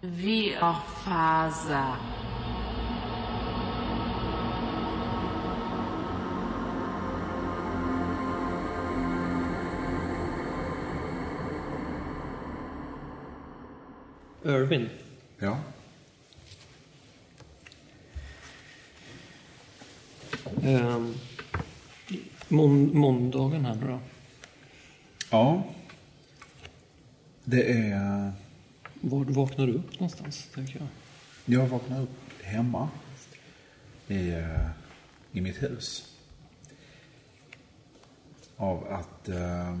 Via faza. Irvin. Ja. Um, mån- måndagen här nu då. Ja. Det är... Var vaknar du upp någonstans, tänker jag? Jag vaknade upp hemma. I, eh, i mitt hus. Av att uh,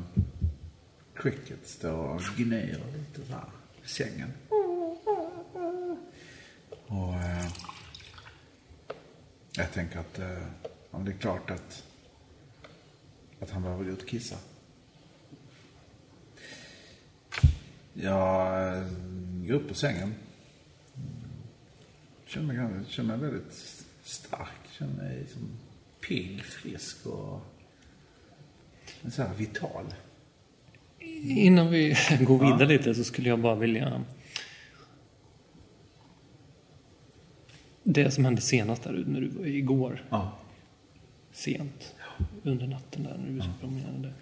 Cricket står och gnyr lite där i sängen. Och uh, jag tänker att uh, ja, det är klart att, att han behöver gå ut och kissa. Jag går upp på sängen. Känner mig, känner mig väldigt stark. Känner mig som pigg, frisk och så här vital. Innan vi går vidare lite så skulle jag bara vilja... Det som hände senast där när du var igår, Ja. sent, under natten där när du så promenerade.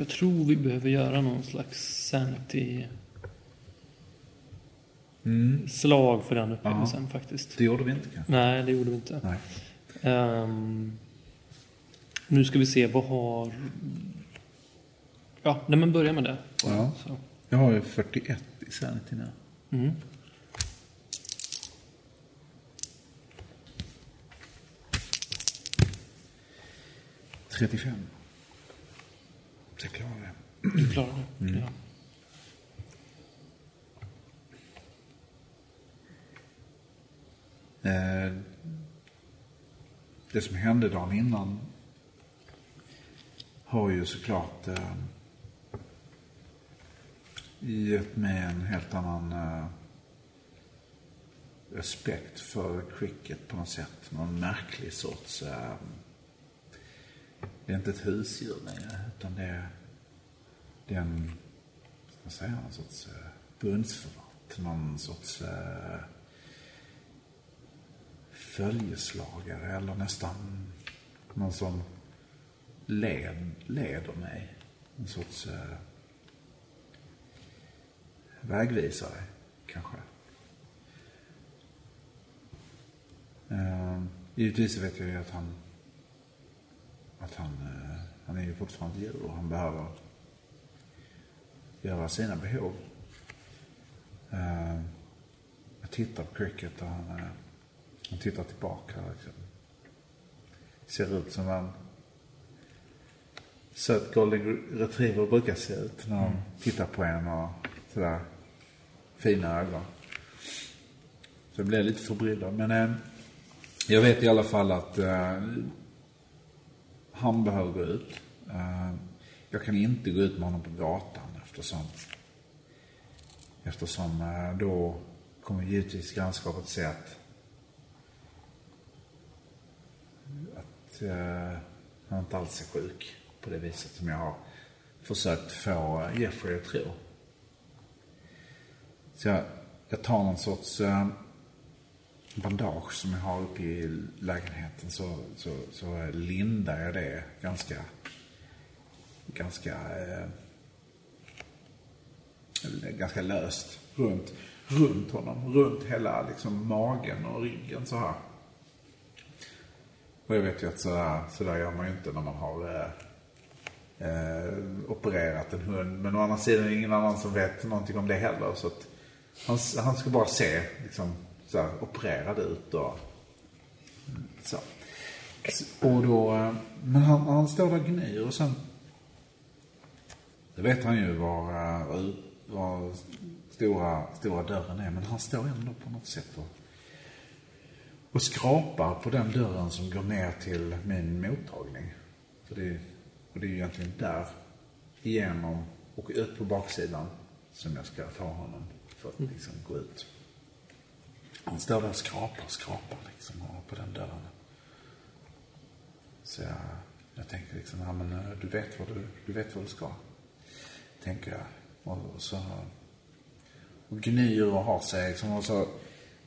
Jag tror vi behöver göra någon slags sanity slag för den upplevelsen faktiskt. Det gjorde vi inte kanske. Nej, det gjorde vi inte. Ehm, nu ska vi se, vad har... Ja, nej men börja med det. Ja. Så. Jag har ju 41 i Sanity nu. Mm. Trettiofem. Jag klarar det. Du klarar det? Ja. Eh, det som hände dagen innan har ju såklart eh, gett mig en helt annan eh, respekt för cricket på något sätt. Någon märklig sorts... Eh, det är inte ett husdjur längre, utan det är, det är en, vad ska man säga, någon sorts eh, bundsförvant. Någon sorts... Eh, följeslagare eller nästan någon som led, leder mig. En sorts eh, vägvisare, kanske. Eh, givetvis vet jag ju att han att han, eh, han är ju fortfarande djur och han behöver göra sina behov. Eh, jag tittar på cricket och han, eh, han tittar tillbaka. Liksom. Ser ut som en söt golden retriever brukar se ut när de tittar på en och sådär fina ögon. Så jag blev lite förbryllad. Men eh, jag vet i alla fall att eh, han behöver gå ut. Eh, jag kan inte gå ut med honom på gatan eftersom eftersom eh, då kommer givetvis grannskapet se att att eh, han inte alls är sjuk på det viset som jag har försökt få eh, Jeffrey att tro. Så jag, jag tar någon sorts eh, bandage som jag har uppe i lägenheten så, så, så lindar jag det ganska, ganska, eh, Eh, ganska löst runt, runt honom. Runt hela liksom magen och ryggen så här. Och jag vet ju att sådär, sådär gör man ju inte när man har eh, eh, opererat en hund. Men å andra sidan är det ingen annan som vet någonting om det heller. Så att han, han ska bara se liksom, sådär, opererad ut och så. Och då, eh, men han, han står där och gnyr och sen Det vet han ju var, eh, var, var stora, stora dörren är. Men han står ändå på något sätt och, och skrapar på den dörren som går ner till min mottagning. För det, och det är ju egentligen där igenom och ut på baksidan som jag ska ta honom för att liksom gå ut. Han står där och skrapar och skrapar liksom på den dörren. Så jag, jag tänker liksom, ja men eh, du vet vad du, du vet vad du ska. Tänker jag. Och, så och gnyr och har sig. Liksom, och så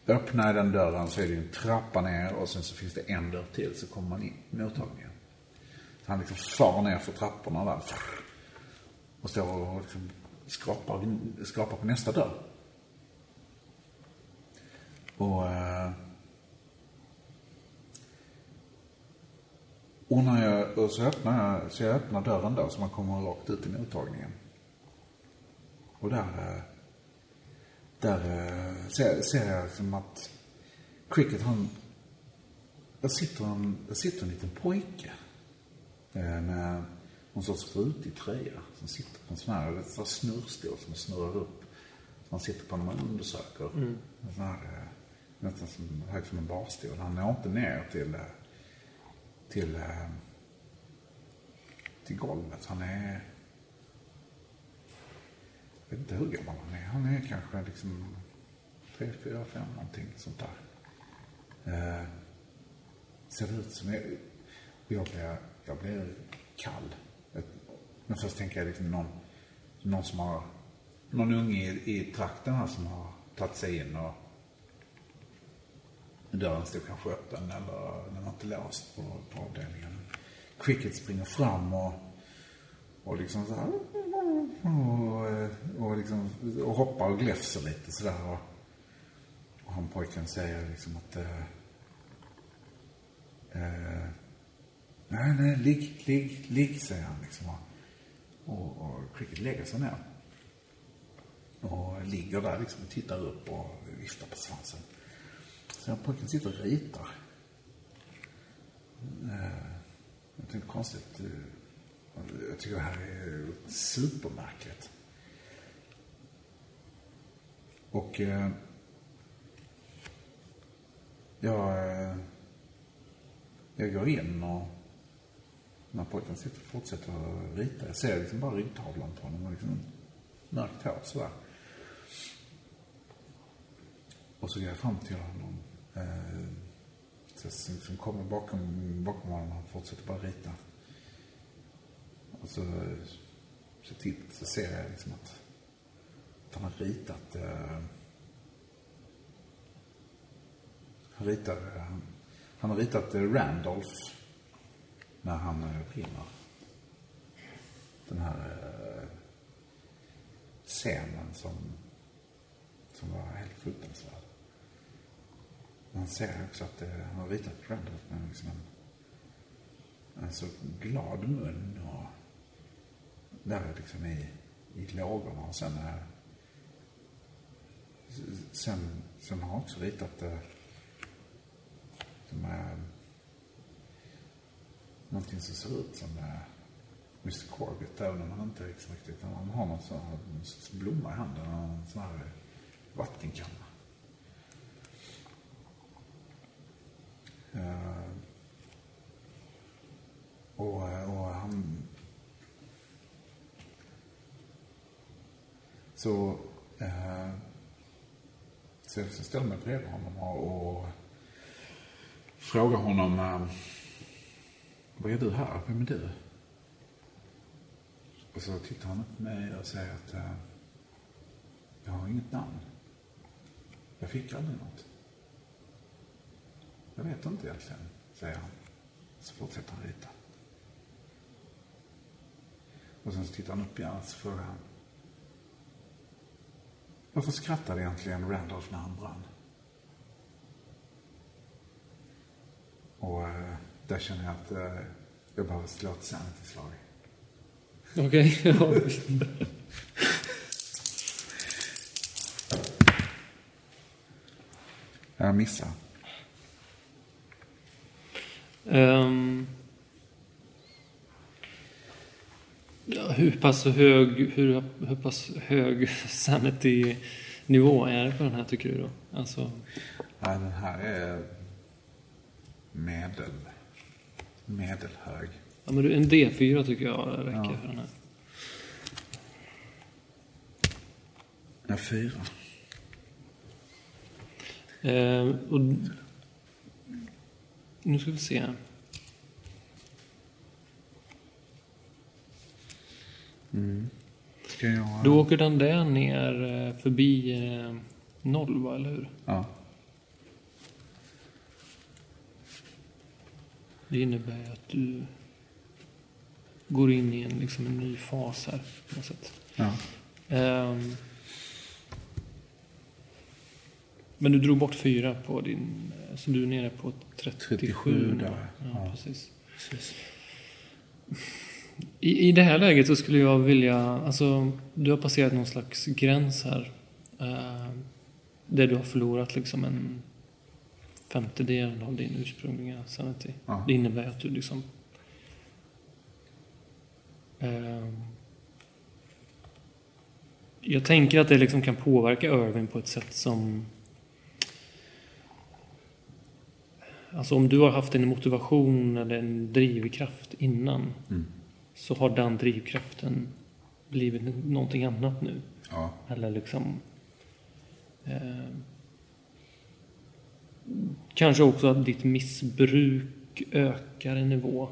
öppnar jag den dörren så är det ju en trappa ner och sen så finns det en dörr till så kommer man in i mottagningen. Så han liksom far ner för trapporna där. Och står och liksom skrapar, skrapar på nästa dörr. Och... Eh, och, när jag, och så, öppnar jag, så jag öppnar dörren då så man kommer rakt ut i mottagningen. Och där, eh, där eh, ser, ser jag liksom att Cricket han, där sitter en, där sitter en liten pojke med någon sorts rutig tröja som sitter på en sån här så snurrstol som snurrar upp. Som man sitter på när man undersöker. Mm. En sån här, nästan som, högt som en barstol. Han når inte ner till, till, till golvet. Han är, vet inte hur gammal han är. Han är kanske liksom tre, fyra, fem någonting sånt där. Eh, ser ut som, jag, jag blir, jag blir kall. Men först tänker jag liksom någon, någon som har, någon unge i, i trakten här som har tagit sig in och dörren stod kanske öppen eller den var inte låst på, på avdelningen. Cricket springer fram och, och liksom så här, och, eh, och, liksom, och hoppar och gläfser lite sådär. Och, och han pojken säger liksom att eh, eh, nej, nej, ligg, ligg, ligg, säger han liksom. Och, och Cricket lägger sig ner. Och ligger där liksom och tittar upp och viftar på svansen. Så pojken sitter och ritar. Eh, jag tycker konstigt. Eh, jag tycker det här är supermärkligt. Och eh, jag, eh, jag går in och när pojken sitter och fortsätter att rita. Jag ser liksom bara ryggtavlan på honom och liksom mörkt hår sådär. Och så går jag fram till honom. Eh, så liksom kommer bakom, bakom honom och fortsätter bara rita. Och så, så, titt, så ser jag liksom att, att han har ritat eh, han ritar, han, han har ritat eh, Randolph när han eh, brinner. Den här eh, scenen som, som var helt fruktansvärd. Man ser också att eh, han har ritat Randolph med liksom en, en så glad mun och där liksom i, i lågorna och sen är.. sen, sen har han också ritat det.. som är någonting som ser ut som Mr Corbett, även om han inte liksom riktigt, han har någon sån här blomma i handen och en sån här vattenkanna. Uh, och, och han... Så... eh, så jag mig bredvid honom och, och frågar honom... eh, vad är du här? Vem är du? Och så tittar han på mig och säger att eh, jag har inget namn. Jag fick aldrig något. Jag vet inte egentligen, säger han. Så fortsätter han rita. Och sen så tittar han upp igen och så frågar han. Varför skrattade egentligen Randolph när han brann? Och uh, där känner jag att eh, jag behöver slå ett sanity-slag. Okej, okay, ja. jag missar. Um, ja, hur pass hög, hur, hur pass hög sanity-nivå är det på den här tycker du då? Alltså... Nej, den här är medel medelhög. Ja, men en D4 tycker jag räcker ja. för den här. Ja, fyra. Eh, och nu ska vi se. Mm. Jag... Då åker den där ner eh, förbi eh, noll, va, eller hur? Ja. Det innebär att du går in i en, liksom en ny fas här. På något sätt. ja. Ehm. men du drog bort fyra på din... eh, Så du är nere på 37, 37 nu. Ja, ja. precis. I, I det här läget så skulle jag vilja... Alltså, du har passerat någon slags gräns här. Eh, där du har förlorat liksom en femtedel av din ursprungliga sanity. Ja. Det innebär att du liksom... ehm, jag tänker att det liksom kan påverka Irving på ett sätt som... Alltså om du har haft en motivation eller en drivkraft innan Mm. Så har den drivkraften blivit någonting annat nu. Ja. Eller liksom... Eh, kanske också att ditt missbruk ökar i nivå.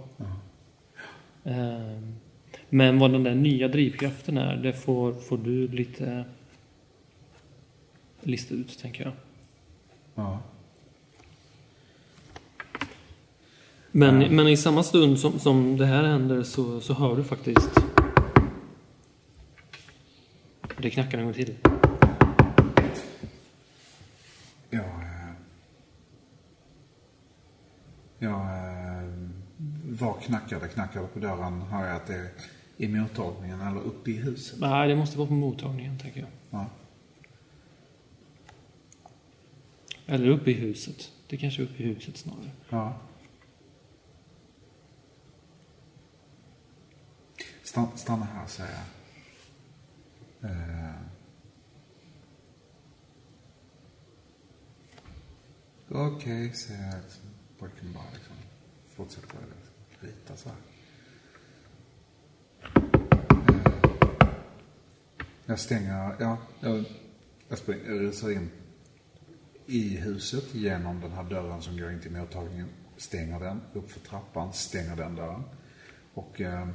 Eh, men vad den där nya drivkraften är, det får, får du lite lista ut, tänker jag. Ja. Men, Ja. men i samma stund som, som det här händer så, så hör du faktiskt... Det knackar en gång till. Ja, eh, ja eh, var? Knackar det på dörren? Hör jag att det är i mottagningen eller uppe i huset? Nej, det måste vara på mottagningen, tänker jag. Ja. Eller uppe i huset. Det kanske är uppe i huset snarare. ja. Stanna, stanna här, säger jag. Eh. Okej, säger jag. Liksom. Pojken bara liksom fortsätter liksom, rita så här. Eh. Jag stänger, ja, jag, jag, springer, jag rusar in i huset genom den här dörren som går in till mottagningen. Stänger den, upp för trappan, stänger den dörren. Och eh,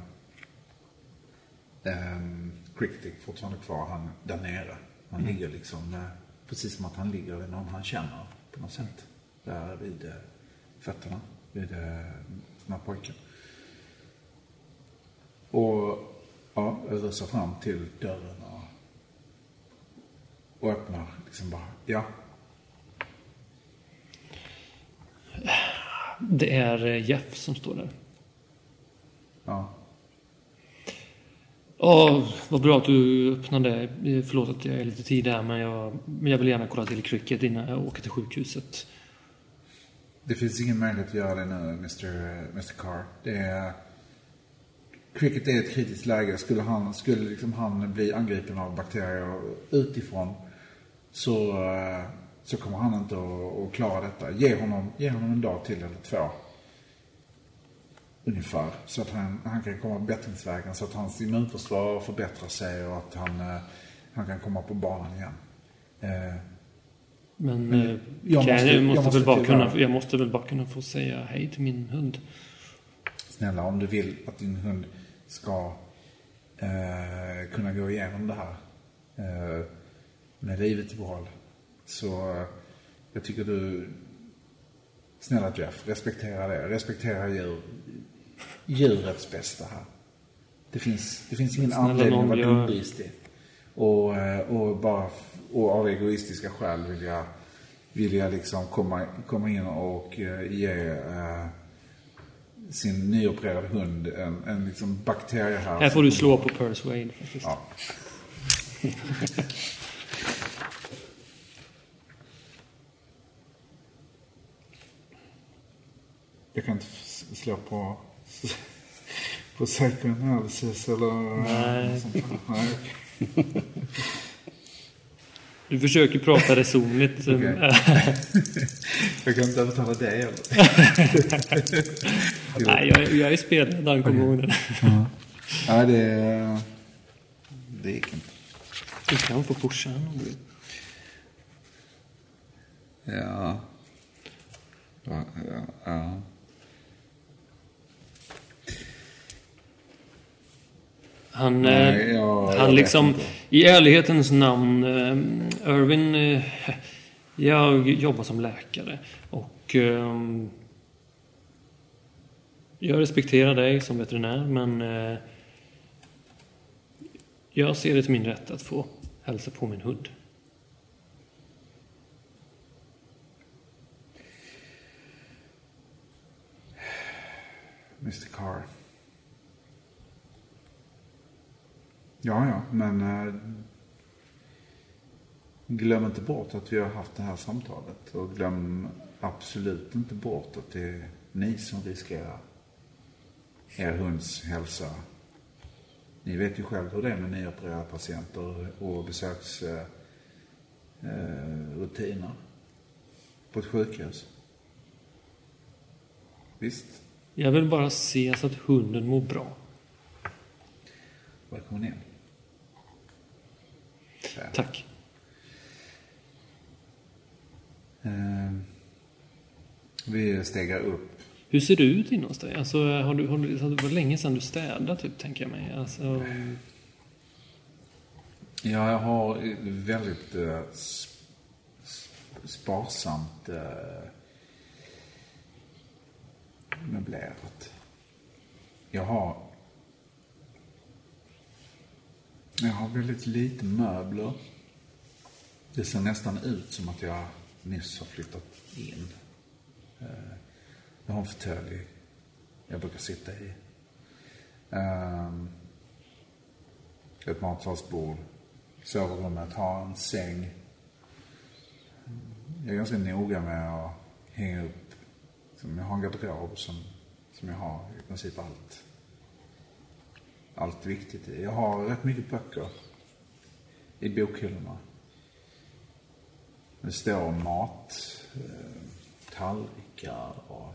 Um, Crickety fortfarande kvar, han där nere. Han ligger liksom, eh, precis som att han ligger vid någon han känner på något sätt. Där vid eh, fötterna, vid eh, den här pojken. Och ja, rusar fram till dörren och, och öppnar liksom bara, ja, Det är Jeff som står där. ja. Ja, vad bra att du öppnade. Förlåt att jag är lite tidig här, men jag, men jag vill gärna kolla till Cricket innan jag åker till sjukhuset. Det finns ingen möjlighet att göra det nu, Mr. Mr. Carr. Det är... Cricket är ett kritiskt läge. Skulle han, skulle liksom han bli angripen av bakterier utifrån så, eh, så kommer han inte att, att klara detta. Ge honom, ge honom en dag till eller två. Ungefär. Så att han, han kan komma bättringsvägen. Så att hans immunförsvar förbättrar sig och att han, eh, han kan komma på banan igen. Eh, Men, Men jag kan måste- jag, jag måste måste väl bara tyvärr- kunna, jag måste väl bara kunna få säga hej till min hund. Snälla, om du vill att din hund ska eh, kunna gå igenom det här eh, med livet i behåll. Så eh, jag tycker du, snälla Jeff, respektera det. Respektera djur, djurets bästa här. Det finns, det finns ingen Snälla anledning att vara gör- dumdristig. Och, eh, och bara och av egoistiska skäl vill jag, vill jag liksom komma, komma in och eh, ge eh, sin nyopererade hund en, en liksom bakterie här. Här får du slå på Persuade faktiskt. Ja. Jag kan inte slå på på psychoanalysis eller Nej. sånt. Nej. Du försöker prata resonligt. Jag kan inte övertala dig heller. Nej, jag, jag är spelledaren, kom ihåg det. Nej, det, det gick inte. Du kan få pusha honom om du vill. Ja. Ja, ja, Han, Nej, eh, jag han liksom, inte. i ärlighetens namn, eh, Irvin, eh, jag jobbar som läkare och jag respekterar dig som veterinär men jag ser det till min rätt att få hälsa på min hund. Mr Carr. Ja, ja, men eh, glöm inte bort att vi har haft det här samtalet. Och glöm absolut inte bort att det är ni som riskerar er hunds hälsa. Ni vet ju själv hur det är med nyopererade patienter och besöksrutiner eh, rutiner på ett sjukhus. Visst, Jag vill bara se så att hunden mår bra. välkommen in. Här. Tack. Eh, vi stegar upp. Hur ser det ut inne hos dig? Alltså, har du, har du, det var länge sedan du städade, typ, tänker jag mig. Alltså, Ja, jag har väldigt eh, sp- sp- sparsamt eh, möblerat. Jag har jag har väldigt lite möbler. Det ser nästan ut som att jag nyss har flyttat in. Eh, jag har en fåtölj jag brukar sitta i. Ehm, ett matsalsbord. Sovrummet har en säng. Jag är ganska noga med att hänga upp. Jag har en garderob som, som jag har i princip allt. Allt viktigt i. Jag har rätt mycket böcker i bokhyllorna. Det står om mat, eh, tallrikar och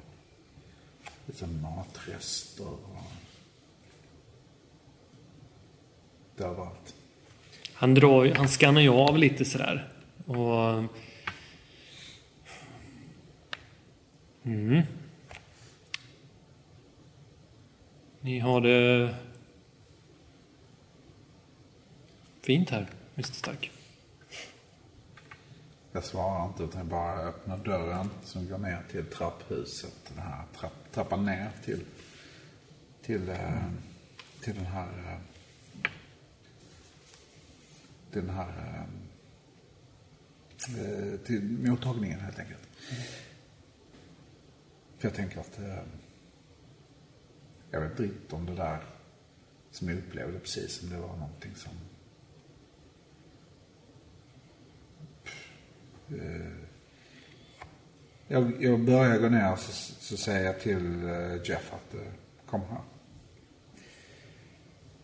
lite matrester. Och det är överallt. han, drar, ju- han skannar ju av lite sådär. Och... Mm. Ni har det fint här, Mr Stark. Jag svarar inte utan jag bara öppnar dörren som går ner till trapphuset. Den här trapp, trappan ner till, till, mm. till den här, eh, till den här, eh, till mottagningen helt enkelt. För jag tänker att jag vet inte riktigt om det där som jag upplevde precis, om det var någonting som Jag, jag börjar gå ner så, så säger jag till eh, Jeff att eh, kom här.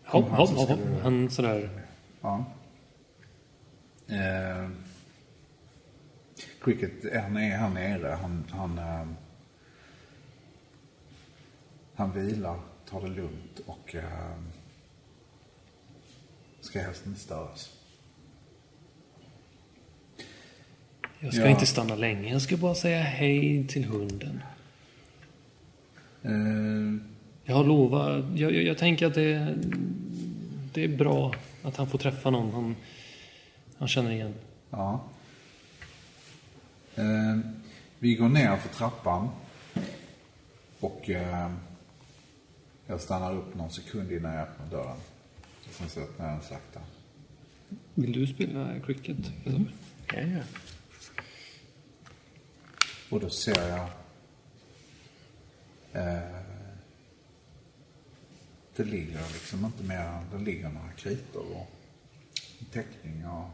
Hopp, här hopp, hopp. du- Han sådär... Ja. Eh, Cricket, han är här nere. Han, han, eh, han vilar, tar det lugnt och eh, ska helst inte störas. Jag ska Ja. inte stanna länge. Jag ska bara säga hej till hunden. Eh, Jag har lovat. Jag, jag, jag tänker att det, det är bra att han får träffa någon han, han känner igen. Ja. Eh, vi går ner för trappan. Och eh, jag stannar upp någon sekund innan jag öppnar dörren. Och sen så öppnar jag den sakta. Vill du spela cricket? Mm. Ja, ja. Och då ser jag... Eh, det ligger liksom inte mer... Det ligger några kritor och en teckning och...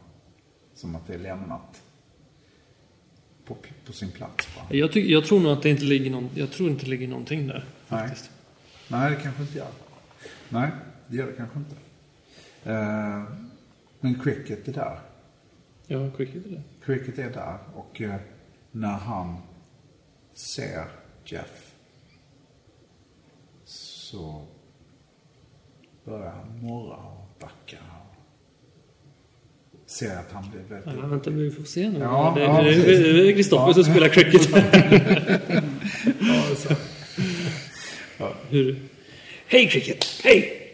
Som att det är lämnat. På, på sin plats bara. Jag, tycker, jag tror nog att det inte ligger någon, jag tror inte det ligger någonting där. Nej. Faktiskt. Nej, det kanske inte gör. Nej, det gör det kanske inte. Eh, men cricket är där. Ja, cricket är det. Cricket är där och eh, när han ser Jeff så börjar han morra och backa. Ser att han blir väldigt... Ja, vänta, vi får se nu. Ja, det, ja, det, är Kristoffer som spelar cricket. Ja, så. Hur? Hej Cricket! Hej!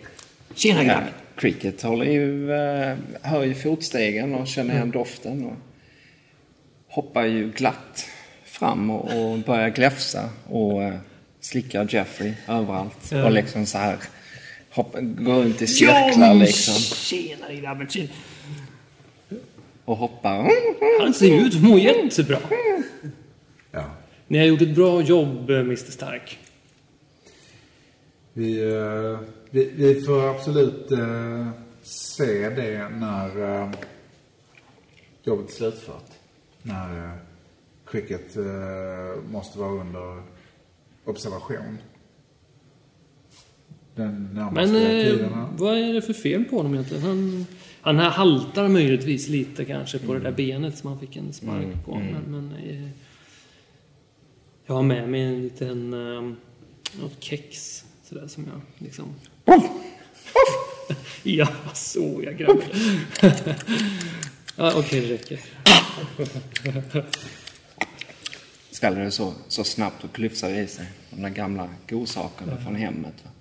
Tjena grabben! Cricket håller ju, eh, hör ju fotstegen och känner igen doften. Och hoppar ju glatt fram och, och börjar gläfsa och eh, slickar Jeffrey överallt. Ja. Och liksom så här hoppa, går runt i cirklar liksom. Tjena grabben, tjena. Och hoppar. Han ser ut att må jättebra. Ja. Ni har gjort ett bra jobb, eh, Mr Stark. Vi, eh, vi, vi får absolut eh, se det när eh, jobbet är slutfört. När eh, cricket eh, måste vara under observation. Den närmaste Men eh, tiden. här. vad är det för fel på honom egentligen? Han, han här haltar möjligtvis lite kanske på det där benet som han fick en spark på. Men, men eh, jag har med mig en liten eh, något kex sådär som jag liksom... ja, så ja grabben. Ja, Okej, det räcker. Sväller det så, så snabbt och klyfsar i sig. De där gamla godsakerna från hemmet. Va?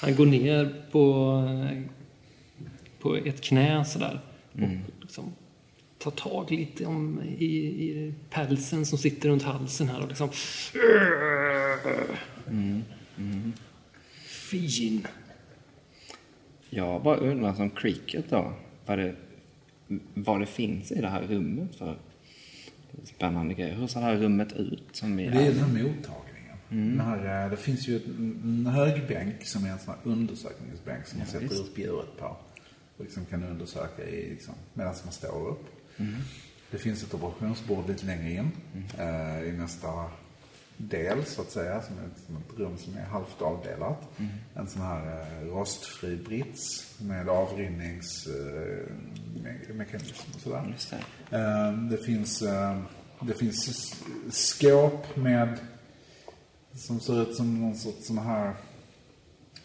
Han går ner på, på ett knä sådär. Och liksom tar tag lite om, i, i pälsen som sitter runt halsen här och liksom... Fin. Jag bara undrar som cricket då, vad det, vad det finns i det här rummet för spännande grejer. Hur ser det här rummet ut som vi Det är är? den här mottagningen. Den här, eh, det finns ju en högbänk som är en sån här undersökningsbänk som man sätter upp djuret på. Och liksom kan undersöka i, liksom, medan man står upp. Det finns ett operationsbord lite längre in. eh, I nästa del så att säga. Som är ett, som ett rum som är halvt avdelat. En sån här eh, rostfri brits med avrinningsmekanism och sådär. Det. Eh, Det finns, eh, det finns skåp med som ser ut som någon sorts sån här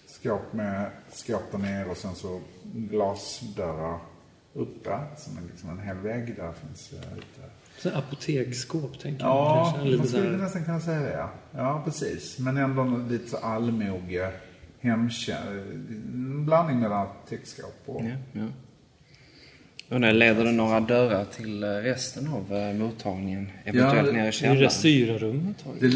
skåp med skåp där nere och sen så glasdörrar uppe. Som är liksom en hel vägg. Där finns eh, lite... Så apoteksskåp tänker jag. Ja, kanske. En man skulle så här, nästan kunna säga det. Ja, ja precis. Men ändå lite så allmoge, hemtjänst. En blandning mellan apoteksskåp och... Ja, ja. Undrar, leder det några dörrar till eh, resten av eh, mottagningen? Eventuellt det- nere i det är källaren? det syrarummet har Det,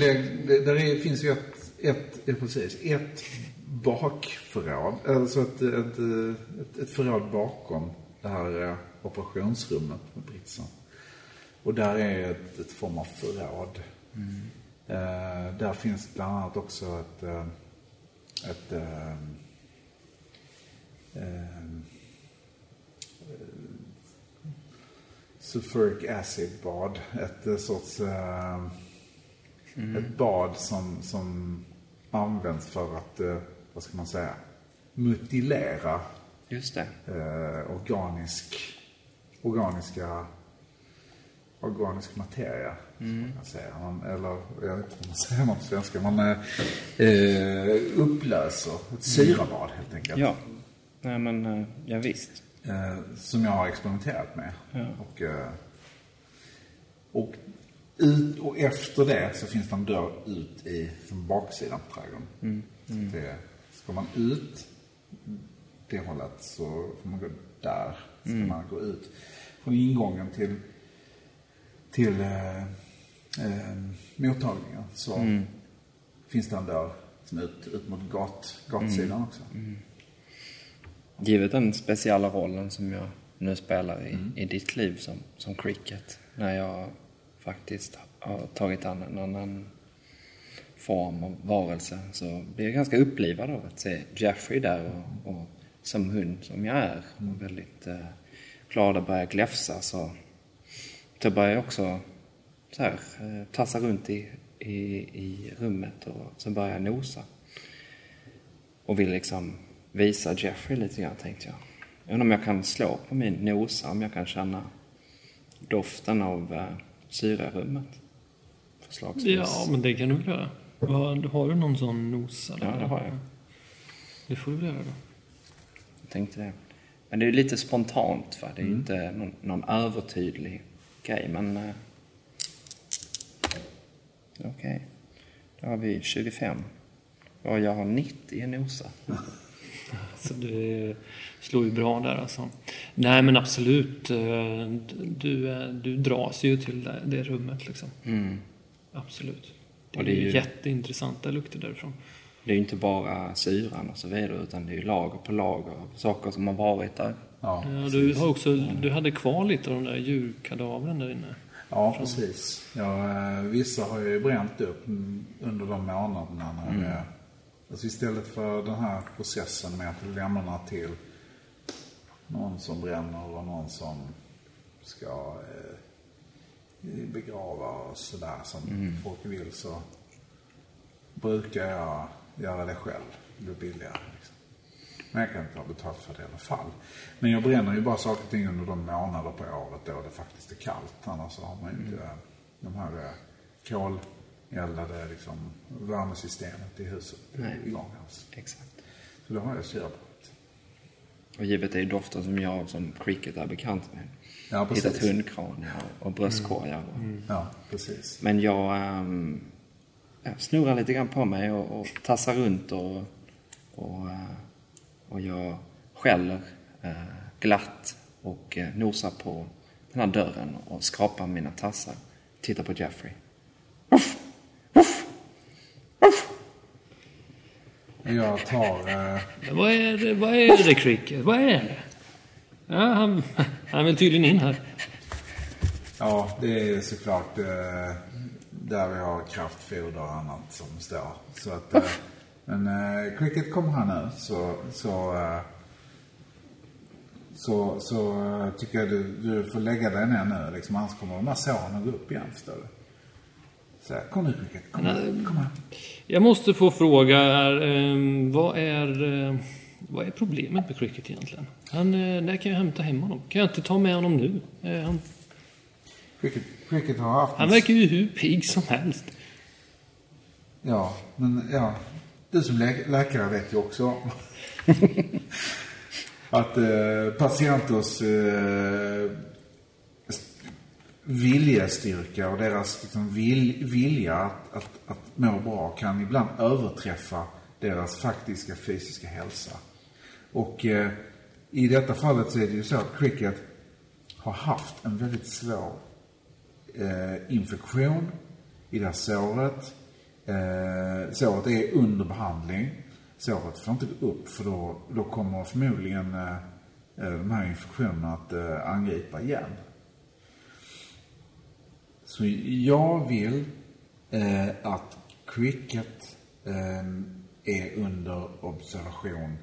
det, där är, finns ju ett, ett, ja, precis, ett bakförråd, alltså ett, ett, ett, ett förråd bakom det här eh, operationsrummet med britsen. Och där är ett, ett form av förråd. Eh, där finns bland annat också ett, eh, ett eh, eh, sulfuric acid bad. Ett eh, sorts eh, ett bad som, som används för att, vad ska man säga, mutilera Just det. organisk, organiska, organisk materia. Mm. Man säga. Man, eller, jag vet inte vad man säger på svenska. Man eh, eh, upplöser ett syrabad helt enkelt. Ja. Nej men, eh, ja, visst. Eh, som jag har experimenterat med. Ja. Och, eh, och, ut, och efter det så finns det en dörr ut i som baksidan på trädgården. Mm. Så Det, ska man ut det hållet så får man gå där. Ska Mm. man gå ut från ingången till, till eh, eh, mottagningen så Mm. finns det en dörr som är ut, ut mot gat, gatsidan Mm. också. Givet den speciella rollen som jag nu spelar i, Mm. i ditt liv som, som cricket. När jag faktiskt har tagit an en annan form av varelse så blir jag ganska upplivad av att se Jeffrey där och, och som hund som jag är och väldigt eh, glad att börja gläfsa så då börjar jag också så här, eh, tassa runt i, i, i rummet och så börjar jag nosa. Och vill liksom visa Jeffrey lite grann tänkte jag. Jag undrar om jag kan slå på min nosa, om jag kan känna doften av eh, syrarummet. Förslagsvis. Ja, men det kan du väl göra. Har, har du någon sån nosa? Ja, det har jag. Det får du väl göra då. Jag tänkte det. Men det är lite spontant va? Det är ju inte någon, någon övertydlig grej men... Eh, Okej. Då har vi 25. Och jag har 90 i nosa. Så det slår ju bra där alltså. Nej men absolut. eh, Du, eh, du dras ju till det, rummet liksom. Mm. Absolut. Det är, det är ju ju- jätteintressanta lukter därifrån. Det är ju inte bara syran och så vidare utan det är ju lager på lager av saker som har varit där. Ja, Ja, du, har också, du hade kvar lite av de där djurkadavren där inne. ja precis. Ja, eh, vissa har jag ju bränt upp mm, under de månaderna när det, alltså istället för den här processen med att lämna till någon som bränner och någon som ska eh, begrava och sådär som folk vill så brukar jag göra det själv. Det blir billigare. Men jag kan inte ha betalt för det i alla fall. Men jag bränner ju bara saker och ting under de månader på året då det faktiskt är kallt. Annars har man ju inte de här eh, koleldade liksom, värmesystemet i huset Nej. igång alls. Exakt. Så då har jag syrabrott. Och givet det är dofter som jag som cricket är bekant med. Ja, precis. Hittat hundkranier och, och bröstkorgar. Och, Ja, precis. Men jag, ähm, jag snurrar lite grann på mig och, och tassar runt och, och, äh, och jag skäller äh, glatt och äh, nosar på den här dörren och skrapar mina tassar. Tittar på Jeffrey. Jag tar... Eh, vad är det, vad är det Cricket? Vad är det? Ja, han, han vill tydligen in här. ja, det är såklart eh, där vi har kraftfoder och annat som står. Så att... Eh, men eh, Cricket kommer här nu så... så eh, så, så eh, tycker jag du, du får lägga dig ner nu. Liksom, annars kommer de här såren att gå upp igen, förstår du. Så här, kom nu Cricket, kom, här, kom här. Jag måste få fråga här, ehm, vad är, eh, vad är problemet med Cricket egentligen? Han, eh, när kan jag hämta hem honom? Kan jag inte ta med honom nu? Eh, han, Cricket, Cricket har haft... han verkar ju hur pigg som helst. Ja, men ja. Du som lä läkare vet ju också att eh, patienters eh, st- viljestyrka och deras liksom, vil vilja att, att, att må bra kan ibland överträffa deras faktiska fysiska hälsa. Och eh, i detta fallet så är det ju så att cricket har haft en väldigt svår eh, infektion i det här såret. Eh, såret är under behandling. Såret får inte gå upp för då, då kommer förmodligen eh, eh, de här infektionerna att eh, angripa igen. Så jag vill eh, att cricket eh, är under observation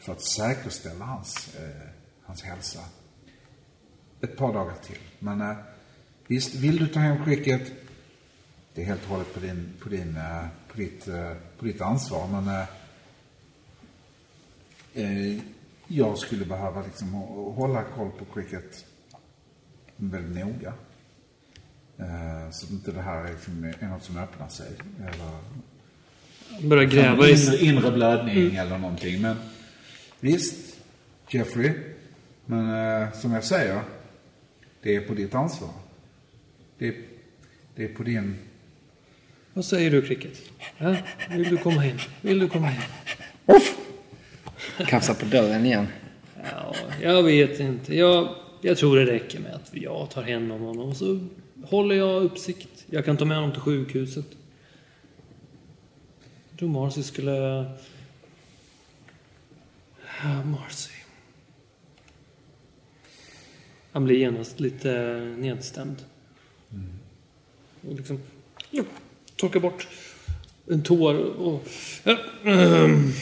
för att säkerställa hans, eh, hans hälsa ett par dagar till. Men eh, visst, vill du ta hem cricket, det är helt och hållet på, din, på, din, eh, på, ditt, eh, på ditt ansvar. Men eh, eh, jag skulle behöva liksom hå- hålla koll på cricket väldigt noga. Eh, så att inte det här är, liksom, är något som öppnar sig. Eller Börjar gräva i... inre, inre blödning eller någonting. Men visst, Jeffrey. Men eh, som jag säger, det är på ditt ansvar. Det är, det är på din... Vad säger du Cricket? Ja? Vill du komma hem? Vill du komma hem? Kafsar på dörren igen. Ja, jag vet inte. Jag, jag tror det räcker med att jag tar hem honom och så håller jag uppsikt. Jag kan ta med honom till sjukhuset. Jag tror Marcy skulle... Ja, Marcy. Han blir genast lite nedstämd. Och liksom... Ja, torkar bort en tår och... Ja, ehm,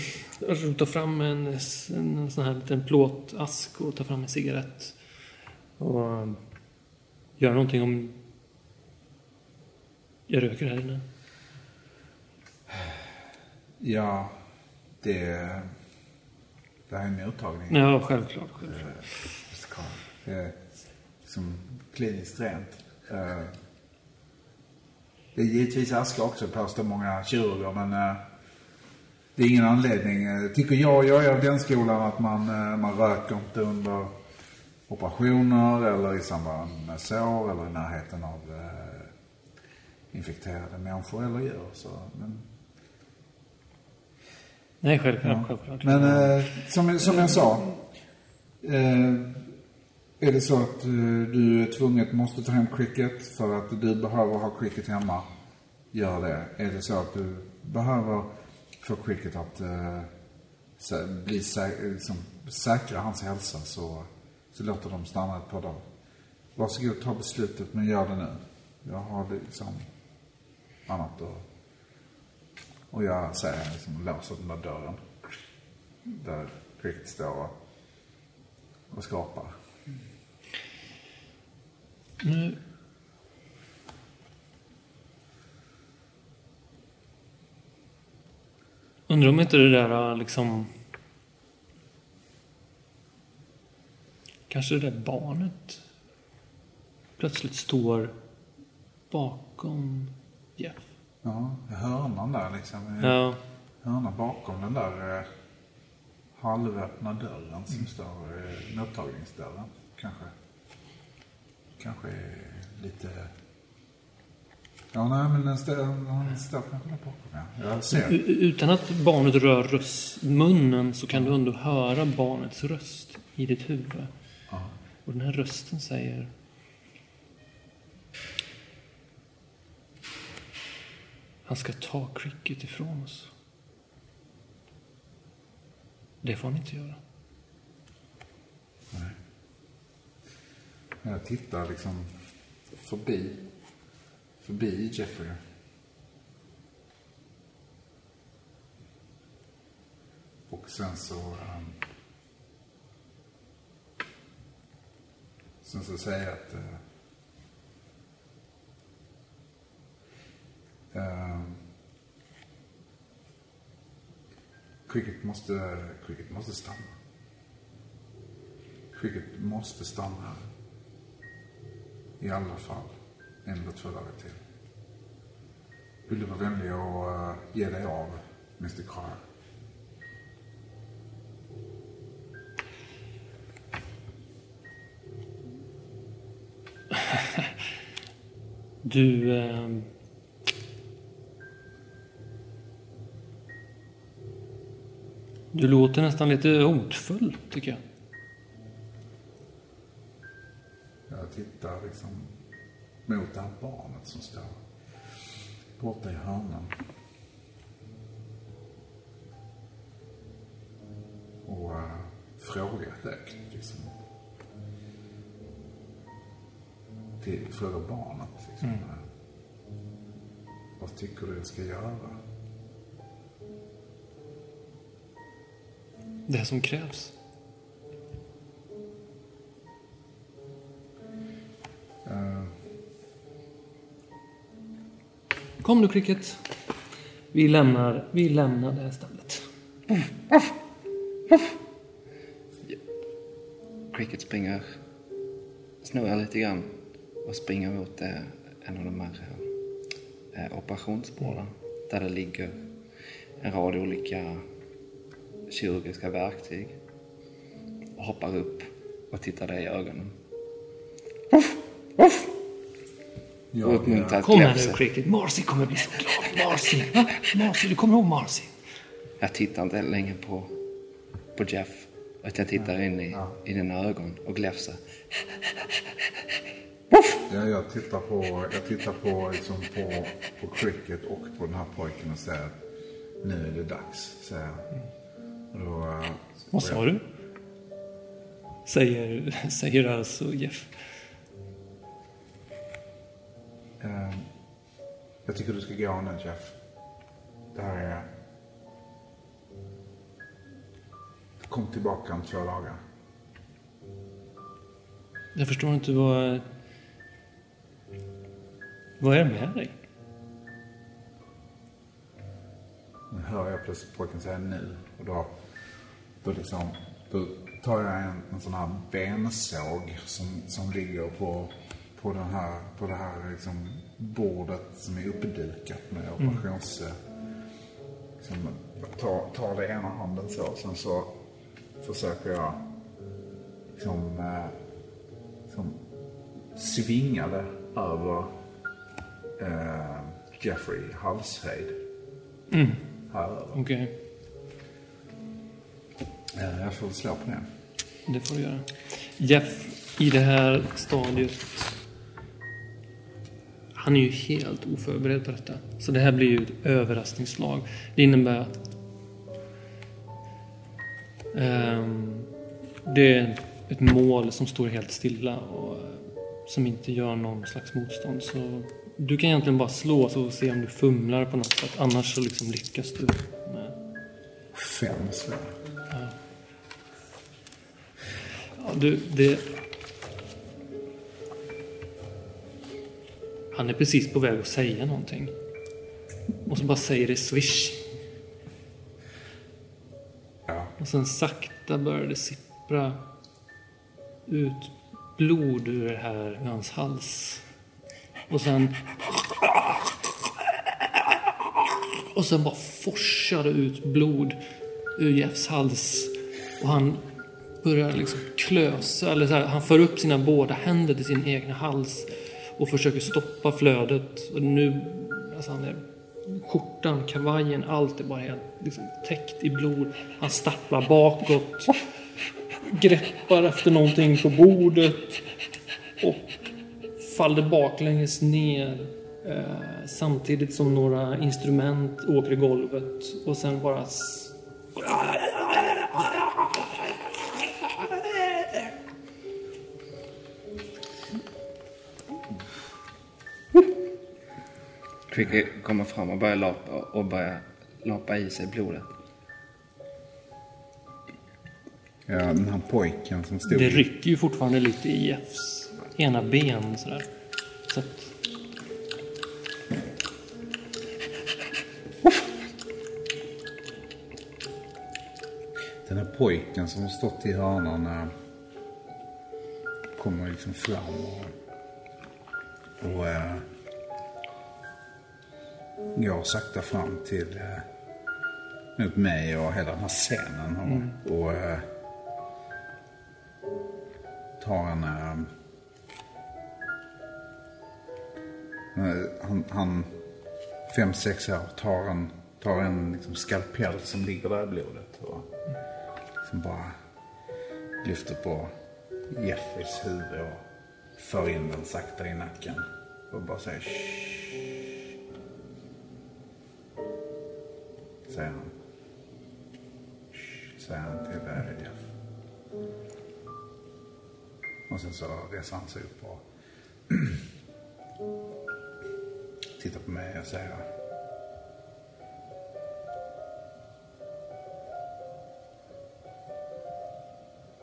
jag tar fram en, en sån här liten plåtask och tar fram en cigarett. Och um, gör någonting om jag röker här inne. Ja, det... Det här är en mottagning. Ja, självklart. självklart. Det är liksom kliniskt rent. Det är givetvis aska också påstår många kirurger men eh, det är ingen anledning. eh, Tycker jag, jag är av den skolan att man, eh, man röker inte under operationer eller i samband med sår eller i närheten av eh, infekterade människor eller djur. Så, men Nej, självklart. Ja. självklart. Men eh, som, som jag sa. Eh, är det så att eh, du är tvunget måste ta hem cricket för att du behöver ha cricket hemma. Gör det. Är det så att du behöver få cricket att eh, bli sä- liksom, säkra hans hälsa så, så låter de stanna ett par dagar. Varsågod, ta beslutet men gör det nu. Jag har liksom annat att och jag säger liksom låser den där dörren. Där cricket står och, och skapar. Nu... Undrar om inte det där liksom... Kanske det där barnet plötsligt står bakom Jeff. Ja, i hörnan där liksom. I Ja, hörnan bakom den där eh, halvöppna dörren som står, eh, mottagningsdörren. Kanske. Kanske lite... Ja, nej men den står kanske bakom ja. Jag ser. U- utan att barnet rör röst, munnen så kan du ändå höra barnets röst i ditt huvud. Ja. Och den här rösten säger... Han ska ta cricket ifrån oss. Det får han inte göra. Jag tittar liksom förbi, förbi Jeffrey. Och sen så... Um, sen så säger jag att... Uh, cricket måste, cricket måste stanna. Cricket måste stanna i alla fall en eller två dagar till. Vill du vara vänlig och eh, ge dig av, Mr. Carr? Du... Eh... Du låter nästan lite hotfull, tycker jag. Jag tittar liksom mot det här barnet som står borta i hörnan. Och uh, frågar direkt liksom. Till, frågar barnet liksom. eh, Vad tycker du jag ska göra? Det som krävs. Kom nu, Cricket. Vi lämnar, vi lämnar det här stället. Cricket springer, snurrar lite grann och springer mot eh, en av de här eh, operationsborden där det ligger en rad olika kirurgiska verktyg och hoppar upp och tittar dig i ögonen. Och jag, uppmuntrar ett Kom här nu, Cricket. Marcy kommer bli så glad. Marcy. Marcy, du kommer ihåg Marcy? Jag tittar inte längre på, på Jeff. Utan jag tittar in i, i dina ögon och gläfsar. Ja, jag tittar på, jag tittar på, liksom på, på cricket och på den här pojken och säger att nu är det dags, säger jag. Och då, eh, Vad sa du? Säger, säger alltså Jeff. Jag tycker du ska gå nu, Jeff. Det här är... Kom tillbaka om två dagar. Jag förstår inte vad... Vad är det med dig? Nu hör jag plötsligt pojken säga nu. Och då, då, liksom, då tar jag en, en sån här bensåg som, som ligger på, på, den här, på det här liksom bordet som är uppdukat med operations... Liksom, tar, tar det ena handen så. Sen så försöker jag liksom, eh, liksom svinga det över eh, Jeffrey halshöjd. Här över. Okej. Eh, Jag får slå på det. Det får du göra. Jeff, i det här stadiet... Han är ju helt oförberedd på detta. Så det här blir ju ett överraskningsslag. Det innebär att... ehm, det är ett mål som står helt stilla och eh, som inte gör någon slags motstånd. Så du kan egentligen bara slå så se om du fumlar på något sätt. Annars så liksom lyckas du. Med. Fem slår. Ja, du, det... Han är precis på väg att säga någonting. Och så bara säger det swish. Ja. Och sen sakta börjar det sippra ut blod ur det här ur hans hals. Och sen... Och sen bara forsar det ut blod ur Jeffs hals. Och han börjar liksom klösa, eller så här, han för upp sina båda händer till sin egna hals och försöker stoppa flödet. Och nu, alltså han är, skjortan, kavajen, allt är bara helt liksom, täckt i blod. Han stapplar bakåt, greppar efter någonting på bordet och faller baklänges ner eh, samtidigt som några instrument åker i golvet och sen bara Cricket kommer fram och börjar lapa, och börjar lapa i sig blodet. Ja, den här pojken som stod... Det rycker ju fortfarande lite i Jeffs ena ben sådär. Så att, Den här pojken som har stått i hörnan eh, kommer liksom fram och, och eh, går sakta fram till eh, mot mig och hela den här scenen och, och eh, tar en... Eh, han, han fem, sex år tar en, tar en liksom skalpell som ligger där i blodet. Och, som bara lyfter på Jeffreys huvud och för in den sakta i nacken. Och bara säger Shh. Säger han. Shh, säger han till eh, Jeff. Och sen så reser han sig upp och tittar på mig och säger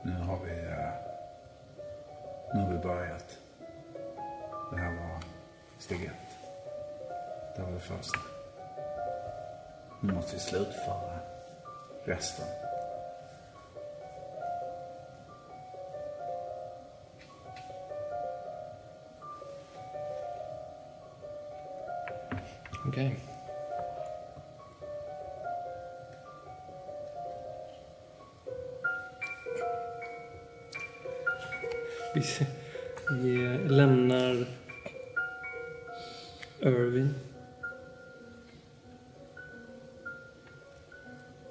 Nu har vi, eh, nu har vi börjat. Det här var steg ett. Det var det första. Nu måste vi slutföra resten. okej. Vi, vi lämnar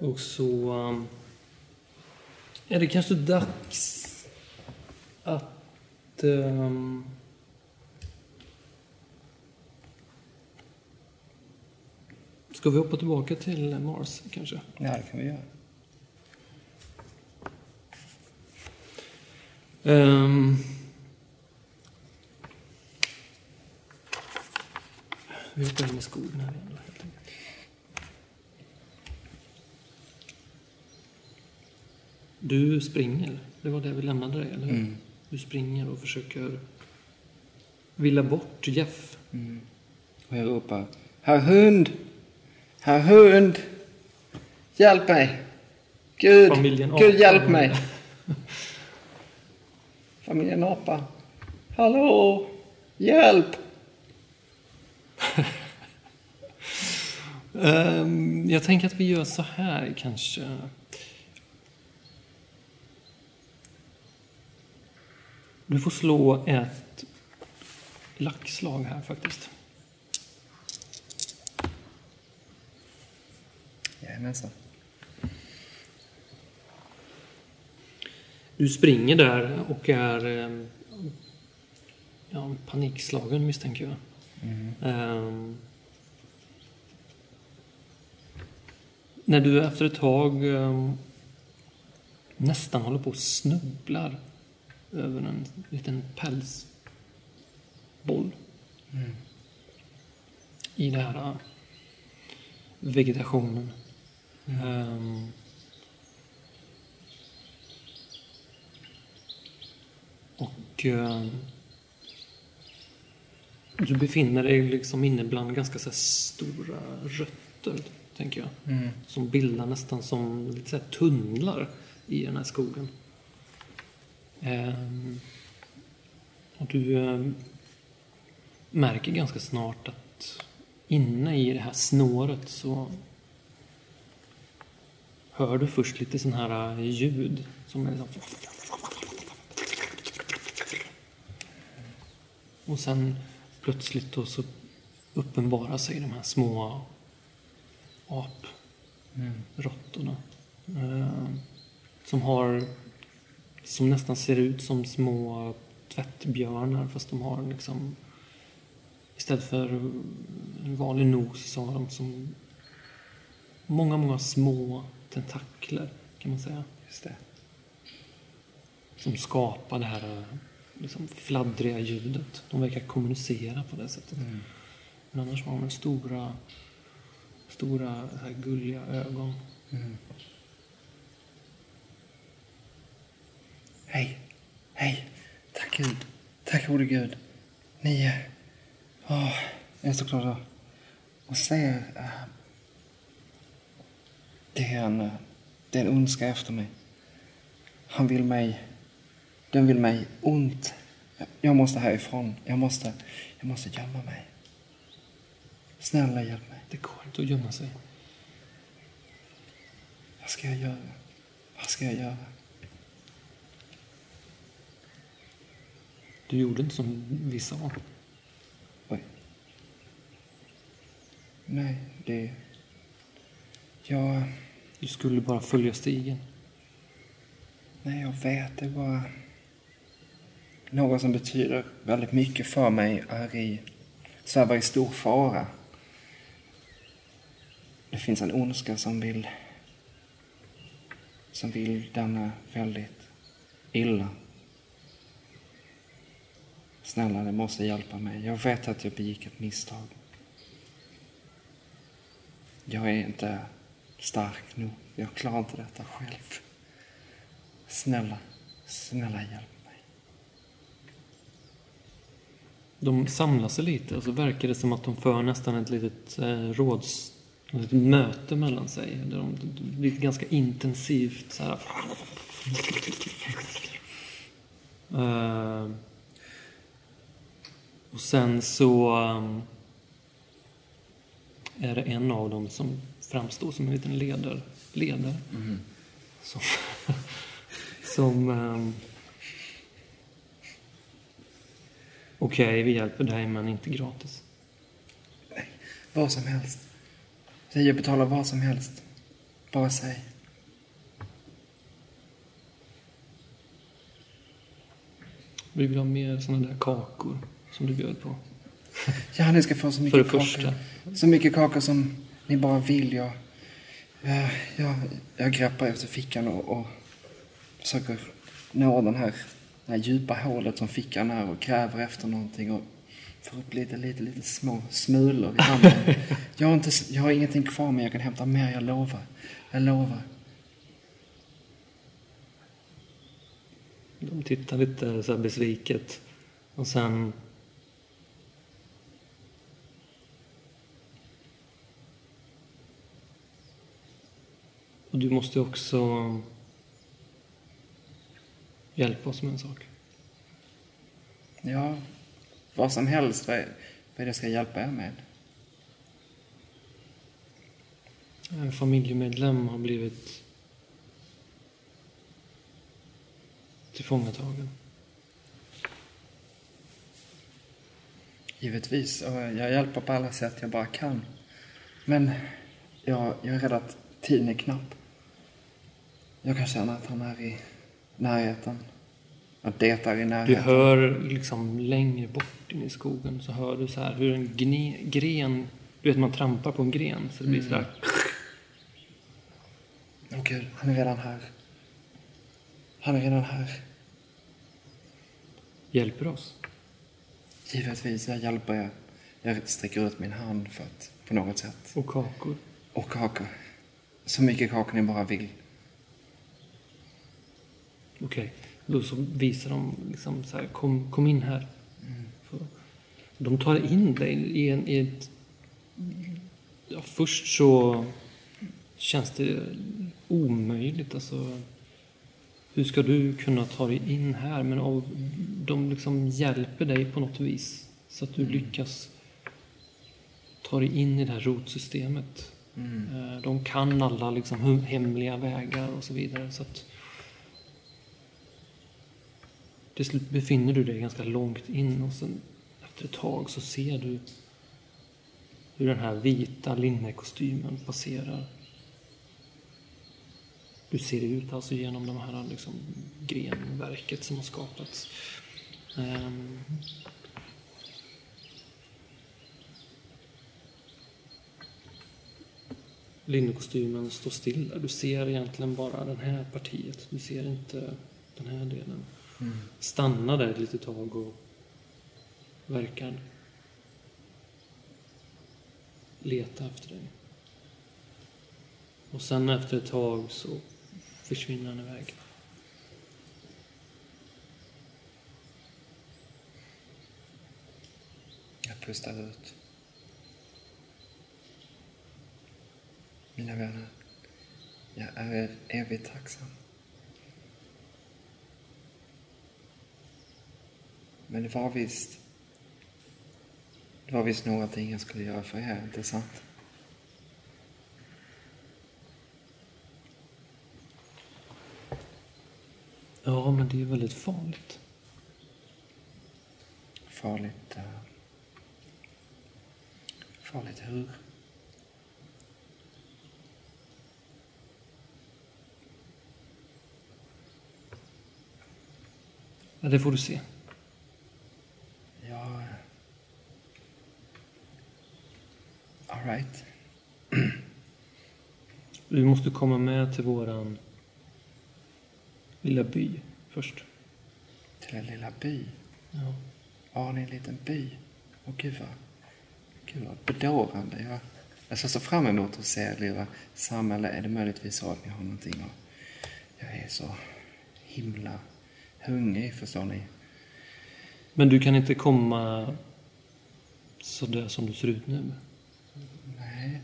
Och så um, är det kanske dags att um, Ska vi hoppa tillbaka till Mars kanske? Ja, det kan vi göra. Ehm. vi hoppar in i skogen här igen helt enkelt. Du springer, det var det vi lämnade dig, eller hur? Du springer och försöker villa bort Jeff. Och jag ropar. Herr hund! Herr hund! Hjälp mig! Gud! Familjen Gud Apa. hjälp mig! Familjen Apa. Hallå! Hjälp! Ehm, jag tänker att vi gör så här kanske. Du får slå ett laxslag här faktiskt. Jajamensan. Du springer där och är eh, ja, panikslagen misstänker jag. Ehm, när du efter ett tag ehm, nästan håller på och snubblar över en liten pälsboll i den här eh, vegetationen. Ehm, och ehm, du befinner dig liksom inne bland ganska så stora rötter, tänker jag. Som bildar nästan som lite så tunnlar i den här skogen. Ehm, och du ehm, märker ganska snart att inne i det här snåret så hör du först lite sån här eh, ljud som är liksom... Och sen plötsligt då så uppenbarar sig de här små aprottorna. Eh, som har som nästan ser ut som små tvättbjörnar fast de har liksom istället för en vanlig nos så har de som många, många små tentakler kan man säga. Just det. Som skapar det här liksom, fladdriga ljudet. De verkar kommunicera på det sättet. Men annars har de stora, stora gulliga ögon. Hej, hej. Tack Gud. Tack gode Gud. Ni är... Åh, jag är så glad att- se. Eh, Det är en, eh, det är en ondska efter mig. Han vill mig... Den vill mig ont. Jag- Jag måste härifrån. Jag måste, jag måste gömma mig. Snälla hjälp mig. Det går inte att gömma sig. Vad ska jag göra? Vad ska jag göra? Du gjorde inte som vi sa. Oj. Nej, det... Jag... Du skulle bara följa stigen. Nej, jag vet. Det är bara... Något som betyder väldigt mycket för mig är i... svävar i stor fara. Det finns en ondska som vill... som vill denna väldigt illa. Snälla, ni måste hjälpa mig. Jag vet att jag begick ett misstag. Jag är inte stark nog. Jag klarar inte detta själv. Snälla, snälla hjälp mig. De samlar sig lite och så verkar det som att de för nästan ett litet eh, råds... Ett möte mellan sig. Där de, det blir ganska intensivt så här. Eh, och sen så um, är det en av dem som framstår som en liten ledare. ledare Som, som um, Okej, vi hjälper dig men inte gratis. Vad som helst. Säg, jag betalar vad som helst. Bara säg. Vi vill ha mer såna där kakor som du bjöd på. Ja, ni ska få så För mycket det kakor. första. Så mycket kakor som ni bara vill. Jag, jag, jag, jag greppar efter fickan och, och försöker nå den här, det här djupa hålet som fickan är och gräver efter någonting och får upp lite, lite, lite små smulor i handen. jag, har inte, jag har ingenting kvar men jag kan hämta mer, jag lovar. Jag lovar. De tittar lite så besviket. Och sen... Och du måste också hjälpa oss med en sak. Ja, vad som helst. Vad, är- vad är det jag ska hjälpa er med? En familjemedlem har blivit tillfångatagen. Givetvis, och jag hjälper på alla sätt jag bara kan. Men jag, jag är rädd att tiden är knapp. Jag kan känna att han är i närheten. Och det är i Du närheten. hör liksom längre bort in i skogen så hör du så här hur en gne, gren, du vet man trampar på en gren så det blir så där. Åh gud, han är redan här. Han är redan här. Hjälper oss. Givetvis, jag hjälper er. Jag sträcker ut min hand för att, på något sätt. Och kakor. Och kakor. Så mycket kakor ni bara vill. Okej. Då så visar de liksom så här, kom, kom in här. Så, de tar in dig i, en, i ett... Ja, först så känns det omöjligt. Alltså, hur ska du kunna ta dig in här? Men av, de liksom hjälper dig på något vis. Så att du lyckas ta dig in i det här rotsystemet. Eh, De kan alla liksom hemliga vägar och så vidare. Så att till slut befinner du dig ganska långt in och sen efter ett tag så ser du hur den här vita linnekostymen passerar. Du ser ut alltså genom de här liksom grenverket som har skapats. Um, Linnekostymen står still där. Du ser egentligen bara det här partiet. Du ser inte den här delen stanna där ett litet tag och verkar leta efter dig. Och sen efter ett tag så försvinner han iväg. Jag pustar ut. Mina vänner, jag är evigt tacksam. Men det var visst... Det var visst någonting jag skulle göra för er, inte sant? Ja, men det är väldigt farligt. Farligt... eh, farligt hur? Ja, det får du se. Ja... All right. Du måste komma med till våran lilla by först. Till en lilla by. Ja. Ja, det är en liten by. Åh, gud vad, gud vad bedårande. Jag, jag ser så fram emot att se ert lilla samhälle. Är det möjligtvis så att ni har någonting och Jag är så himla hungrig, förstår ni. Men du kan inte komma sådär som du ser ut nu? Nej.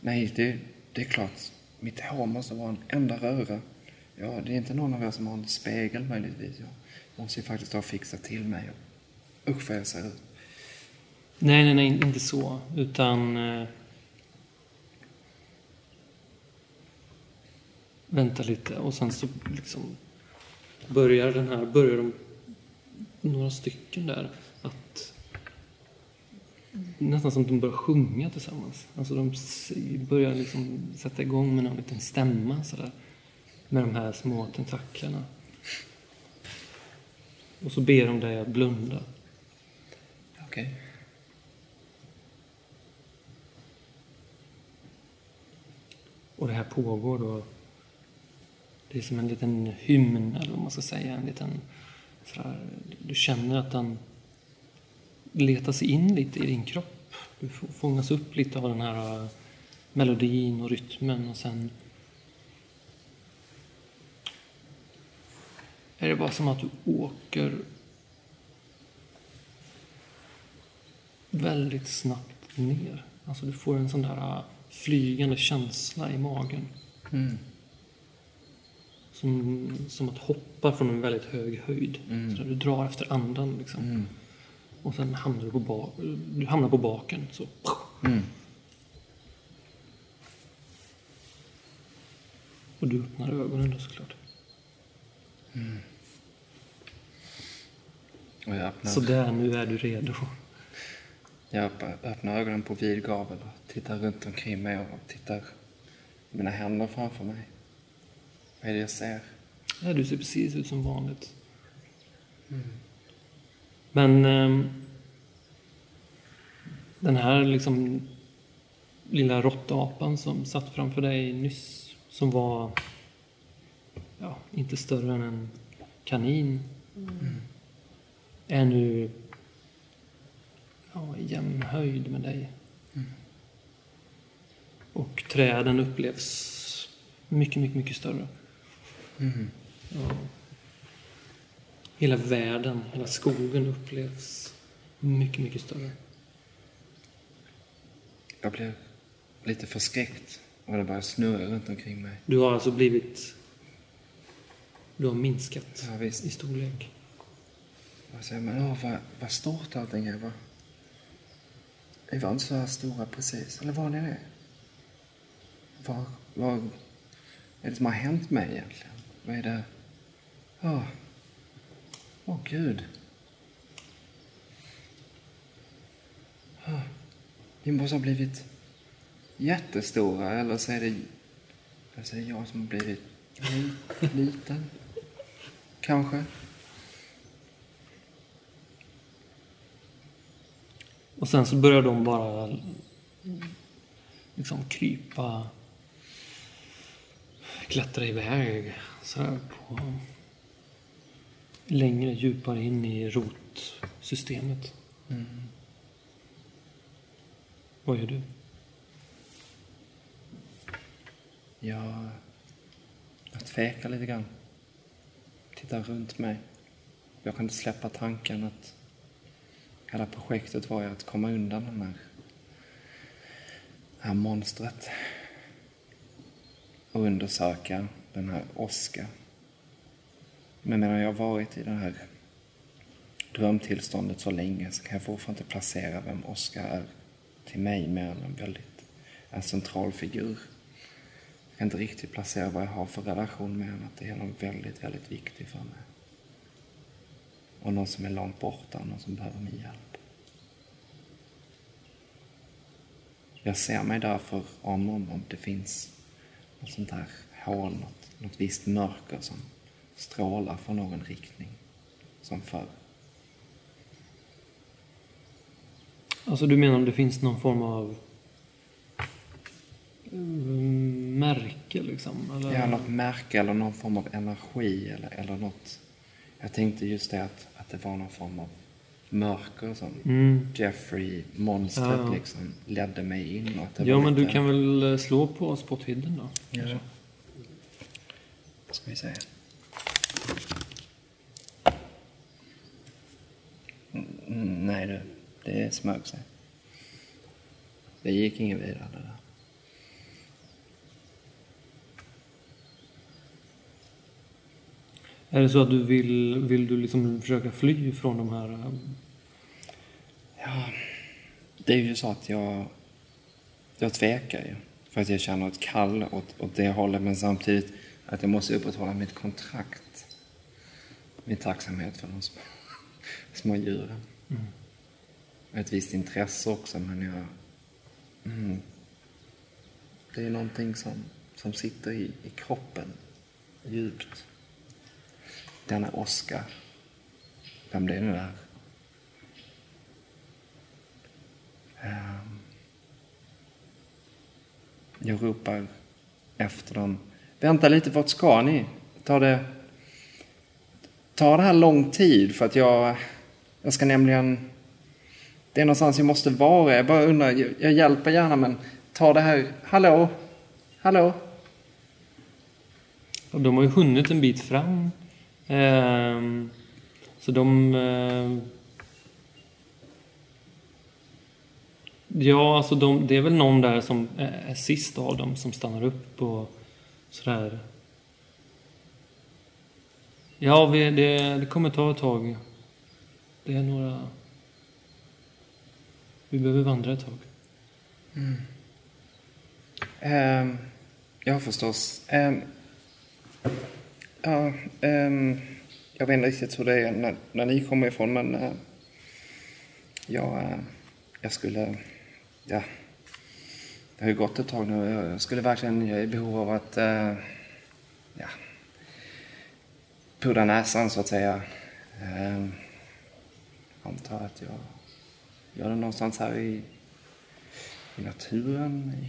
Nej, det, det är klart. Mitt hår måste vara en enda röra. Ja, det är inte någon av er som har en spegel möjligtvis. Jag måste ju faktiskt ha fixat till mig. Usch vad jag ser ut. Nej, nej, nej, inte så. Utan... Eh, vänta lite och sen så liksom börjar den här, börjar de, några stycken där att nästan som att de börjar sjunga tillsammans. Alltså de börjar liksom sätta igång med någon liten stämma sådär. Med de här små tentaklerna. Och så ber de dig att blunda. Okej. Och det här pågår då. Det är som en liten hymn, eller vad man ska säga. En liten, sådär, du känner att den letar sig in lite i din kropp. Du fångas upp lite av den här äh, melodin och rytmen och sen är det bara som att du åker väldigt snabbt ner. Alltså du får en sån där äh, flygande känsla i magen. Mm. Som, som att hoppa från en väldigt hög höjd. Så där du drar efter andan liksom. Mm. Och sen hamnar du på, ba- du hamnar på baken. Så. Mm. Och du öppnar ögonen då såklart. Och jag öppnar, Så där, nu är du redo. jag öppnar, öppnar ögonen på vid gavel och tittar runt omkring mig och tittar mina händer framför mig. Vad är det jag ser? Ja, du ser precis ut som vanligt. Men ehm, den här liksom lilla råttapan som satt framför dig nyss, som var ja, inte större än en kanin, är nu ja, i jämn höjd med dig. Och träden upplevs mycket, mycket, mycket större. Ja. Hela världen, hela skogen upplevs mycket, mycket större. Jag blev lite förskräckt och det började snurra runt omkring mig. Du har alltså blivit... Du har minskat Ja, visst. i storlek. Jag säger, men åh, vad, vad stort allting är. Va? Vi var inte så här stora precis. Eller var ni det? Vad, vad är det som har hänt mig egentligen? Vad är det? Åh, åh gud. Oh. vi måste ha blivit jättestora eller så är det, eller så är det jag som har blivit liten. Kanske. Och sen så börjar de bara liksom krypa, klättra iväg så här på längre, djupare in i rotsystemet. Vad gör du? Jag, jag tvekar lite grann. Tittar runt mig. Jag kan inte släppa tanken att hela projektet var ju att komma undan den här, det här monstret. Och undersöka den här åskan. Men medan jag har varit i det här drömtillståndet så länge så kan jag fortfarande inte placera vem Oskar är till mig mer än en väldigt en central figur. Jag kan inte riktigt placera vad jag har för relation med honom, att det är någon väldigt, väldigt viktig för mig. Och någon som är långt borta, någon som behöver min hjälp. Jag ser mig därför om, om, om det finns något sånt här hål, något, något visst mörker som strålar från någon riktning, som förr. Alltså du menar om det finns någon form av mm, märke liksom? Eller? Ja, något märke eller någon form av energi eller, eller något. Jag tänkte just det att, att det var någon form av mörker som Mm. Jeffrey, monstret Ja, liksom, ledde mig in. Och att det Ja, men lite... du kan väl eh, slå på spot hidden då? Ja. Ska vi se. Mm, nej du, det smög sig. Det gick ingen vidare det där. Är det så att du vill, vill du liksom försöka fly från de här... eh, Ja, det är ju så att jag, jag tvekar ju. För att jag känner ett kall åt, åt det hållet men samtidigt att jag måste upprätthålla mitt kontrakt. Min tacksamhet för de små, små djuren. Ett visst intresse också men jag... Mm, det är någonting som, som sitter i, i kroppen djupt. Denna Oskar. Vem det nu är. Ehm, Jag ropar efter dem. Vänta lite, vart ska ni? Tar det, tar det här lång tid? För att jag, jag ska nämligen... Det är någonstans jag måste vara. Jag bara undrar, jag, jag hjälper gärna men tar det här... Hallå? Hallå? Och de har ju hunnit en bit fram. Ehm, så de... Eh, ja, alltså de, det är väl någon där som är är sist av dem som stannar upp och sådär. Ja, vi, det, det kommer ta ett tag. Det är några... Vi behöver vandra ett tag. Mm. Ehm, ja, förstås. Um, ja, um, jag vet inte riktigt hur det är när, när ni kommer ifrån, men uh, jag, uh, jag skulle... Ja, det har ju gått ett tag nu. och Jag skulle verkligen... Jag är i behov av att... eh, ja, pudra näsan så att säga. Eh, antar att jag gör det någonstans här i, i naturen. I,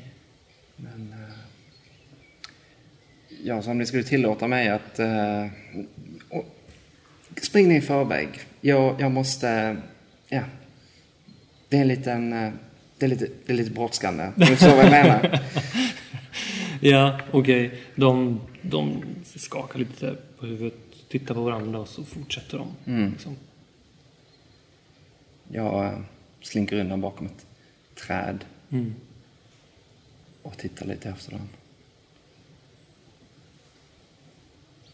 men eh, ja, så om ni skulle tillåta mig att eh, och, spring ner i förväg. Jag, jag måste, ja. Det är en liten, eh, det är lite, det är lite brådskande. Du förstår vad jag menar? Ja, okej. De, de skakar lite på huvudet, tittar på varandra och så fortsätter de. Mm. Liksom. Jag eh, slinker undan bakom ett träd Mm. och tittar lite efter den.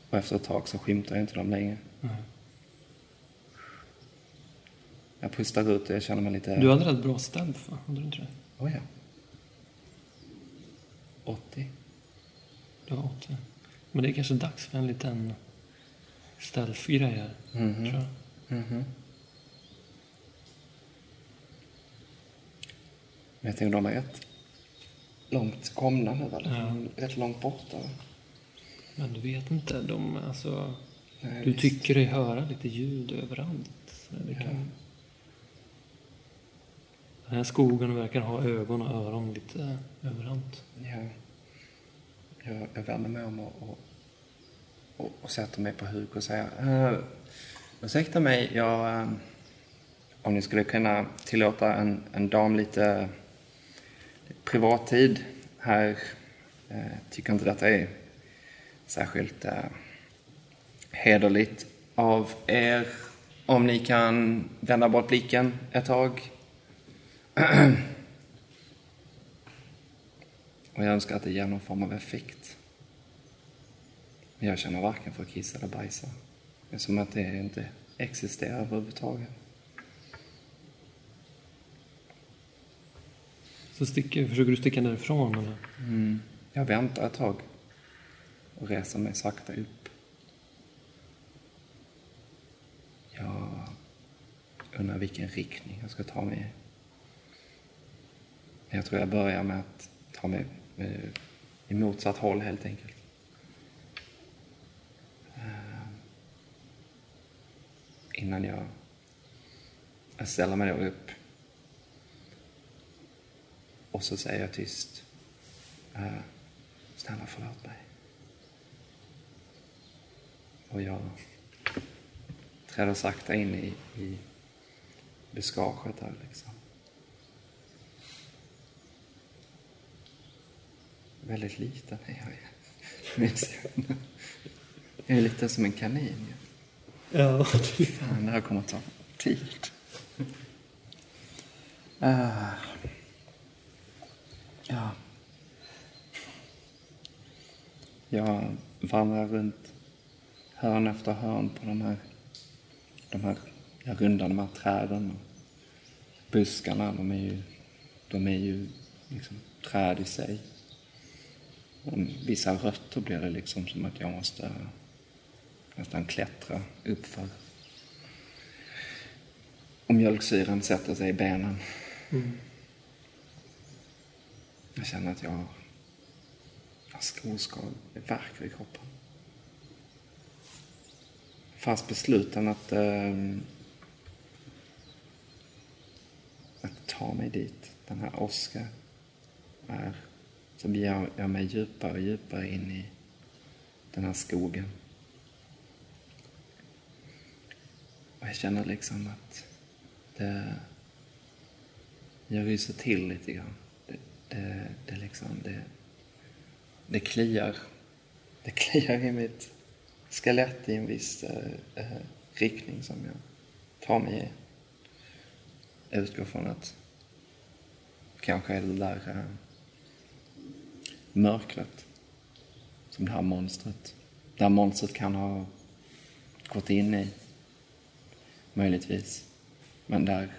Och efter ett tag så skymtar jag inte dem längre. Nej. Jag pustar ut och jag känner mig lite... Du hade rätt bra stealth, va? Hade du inte det? Oh, ja. 80. Du har åtta. Men det är kanske dags för en liten stealth-grej här. Mhm. Tror jag. Mhm. Men jag tänker de är rätt långt komna nu, eller? Ja. Rätt långt borta. Men du vet inte, de, alltså, Nej, du visst. tycker dig höra lite ljud överallt. Det kan... Den här skogen verkar ha ögon och öron lite överallt. Ja. Jag, jag vänder mig om och, och, och, och sätter mig på huk och säger uh, Ursäkta mig, jag, eh, om ni skulle kunna tillåta en, en dam lite privattid här. Uh, tycker inte detta är särskilt uh, hederligt av er. Om ni kan vända bort blicken ett tag. Och jag önskar att det ger någon form av effekt. Men jag känner varken för att kissa eller bajsa. Det är som att det inte existerar överhuvudtaget. Så sticker, försöker du sticka därifrån eller? Mm. Jag väntar ett tag och reser mig sakta upp. Jag undrar vilken riktning jag ska ta mig i. Jag tror jag börjar med att ta mig eh, i motsatt håll helt enkelt. Eh, innan jag, jag ställer mig då upp. Och så säger jag tyst. Eh, snälla förlåt mig. Och jag träder sakta in i, i buskaget där liksom. Väldigt liten är jag ju. Minns jag. Jag är lite som en kanin ju. Ja. Fan, det här kommer att ta tid. Ah. Ja. Jag vandrar runt hörn efter hörn på de här, de här, jag rundar de här träden. och Buskarna, de är ju, de är ju liksom träd i sig. Vissa rötter blir det liksom som att jag måste nästan klättra uppför. Och mjölksyran sätter sig i benen. Jag känner att jag har det värker i kroppen. Fast besluten att, ehm, att ta mig dit, den här Oskar är, så beger jag mig djupare och djupare in i den här skogen. Och jag känner liksom att det, jag ryser till lite grann. Det, det, det liksom, det, det kliar. Det kliar i mitt skelett i en viss eh, eh, riktning som jag tar mig i. Jag utgår från att kanske är det där eh, mörkret som det här monstret, det här monstret kan ha gått in i. Möjligtvis. Men där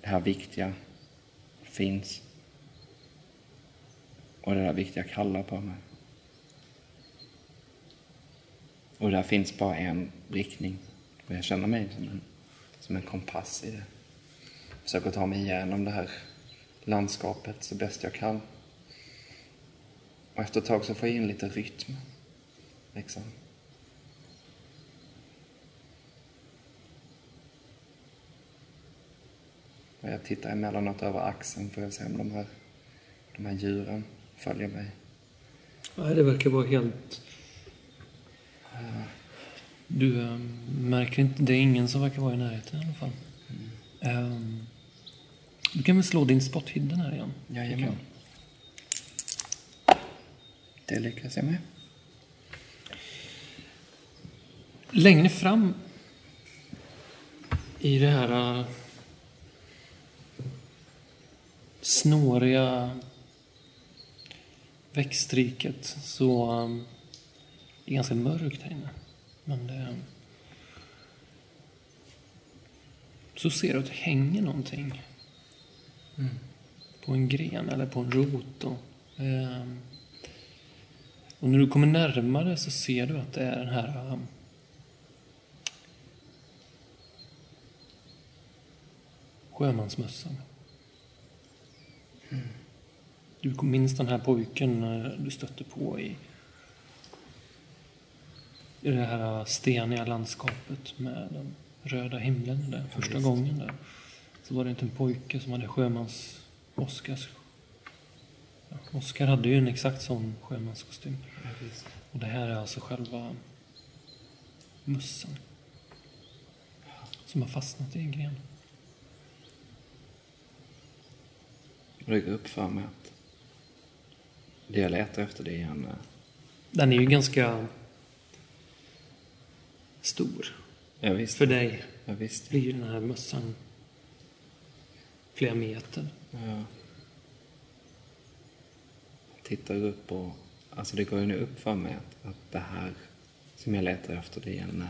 det här viktiga finns. Och det där viktiga kallar på mig. Och där finns bara en riktning. Och jag känner mig som en, som en kompass i det. Försöker ta mig igenom det här landskapet så bäst jag kan. Och efter ett tag så får jag in lite rytm. Liksom. Och jag tittar emellanåt över axeln för att se om de här, de här djuren följer mig. Nej, det verkar vara helt... Du äh, märker inte... Det är ingen som verkar vara i närheten i alla fall. Mm. Um, du kan väl slå din spot här igen? Jajamän. Det lyckas jag med. Längre fram i det här äh, snåriga växtriket så äh, är det ganska mörkt här inne. Men det, så ser du att det hänger någonting på en gren eller på en rot. Då. Och när du kommer närmare så ser du att det är den här um, sjömansmössan. Du minns den här pojken eh, du stötte på i, i det här steniga landskapet med den röda himlen där första gången. Där. Så var det inte en pojke som hade sjömans... Oskars... Oskar hade ju en exakt sån sjömanskostym. Och det här är alltså själva mössan. Som har fastnat i en gren. Går upp för mig att det jag letar efter det är en... eh, Den är ju ganska stor. Ja, visst. För dig Ja, visst. blir ju den här mössan flera meter. Ja. Tittar upp och... Alltså det går ju nu upp för mig att, att det här som jag letar efter det är en... Eh,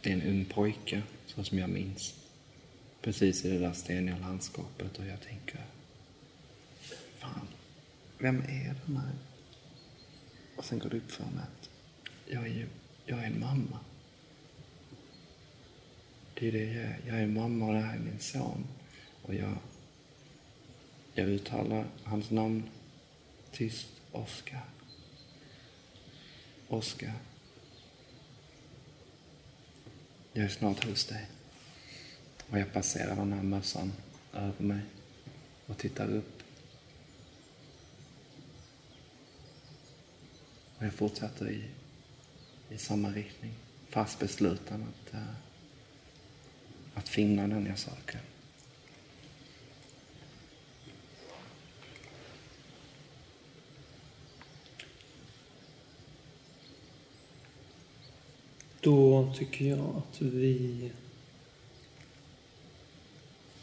det är en ung pojke, så som jag minns. Precis i det där steniga landskapet och jag tänker... Fan, vem är den här? Och sen går det upp för mig att jag är ju... Jag är en mamma. Det är det jag är. Jag är mamma och det här är min son. Och jag, jag uttalar hans namn tyst. Oskar. Oskar. Jag är snart hos dig. Och jag passerar den här mössan över mig och tittar upp. Och jag fortsätter i, i samma riktning. Fast besluten att eh, att finna den jag söker. Då tycker jag att vi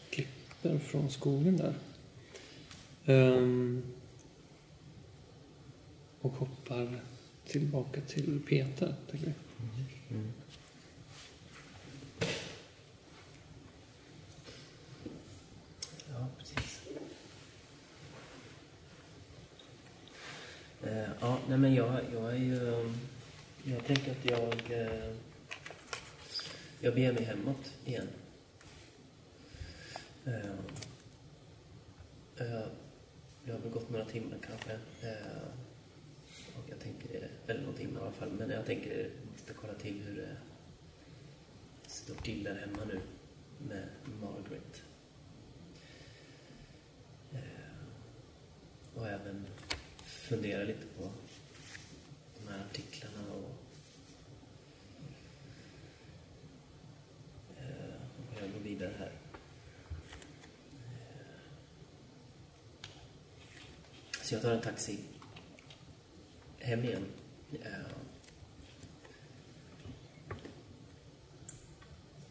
klipper från skogen där. Ehm, och hoppar tillbaka till Peter. Tänker jag. Ja, precis. Eh, ja, nej men jag, jag är ju... Ehm, jag tänker att jag... Eh, jag beger mig hemåt igen. Eh, eh, jag har väl gått några timmar kanske. Eh, och jag tänker, eller någon timme i alla fall, men jag tänker jag måste kolla till hur eh, det står till där hemma nu med Margaret. Eh, och även fundera lite på de här artiklarna och eh, bilden här. Så jag tar en taxi hem igen. Eh,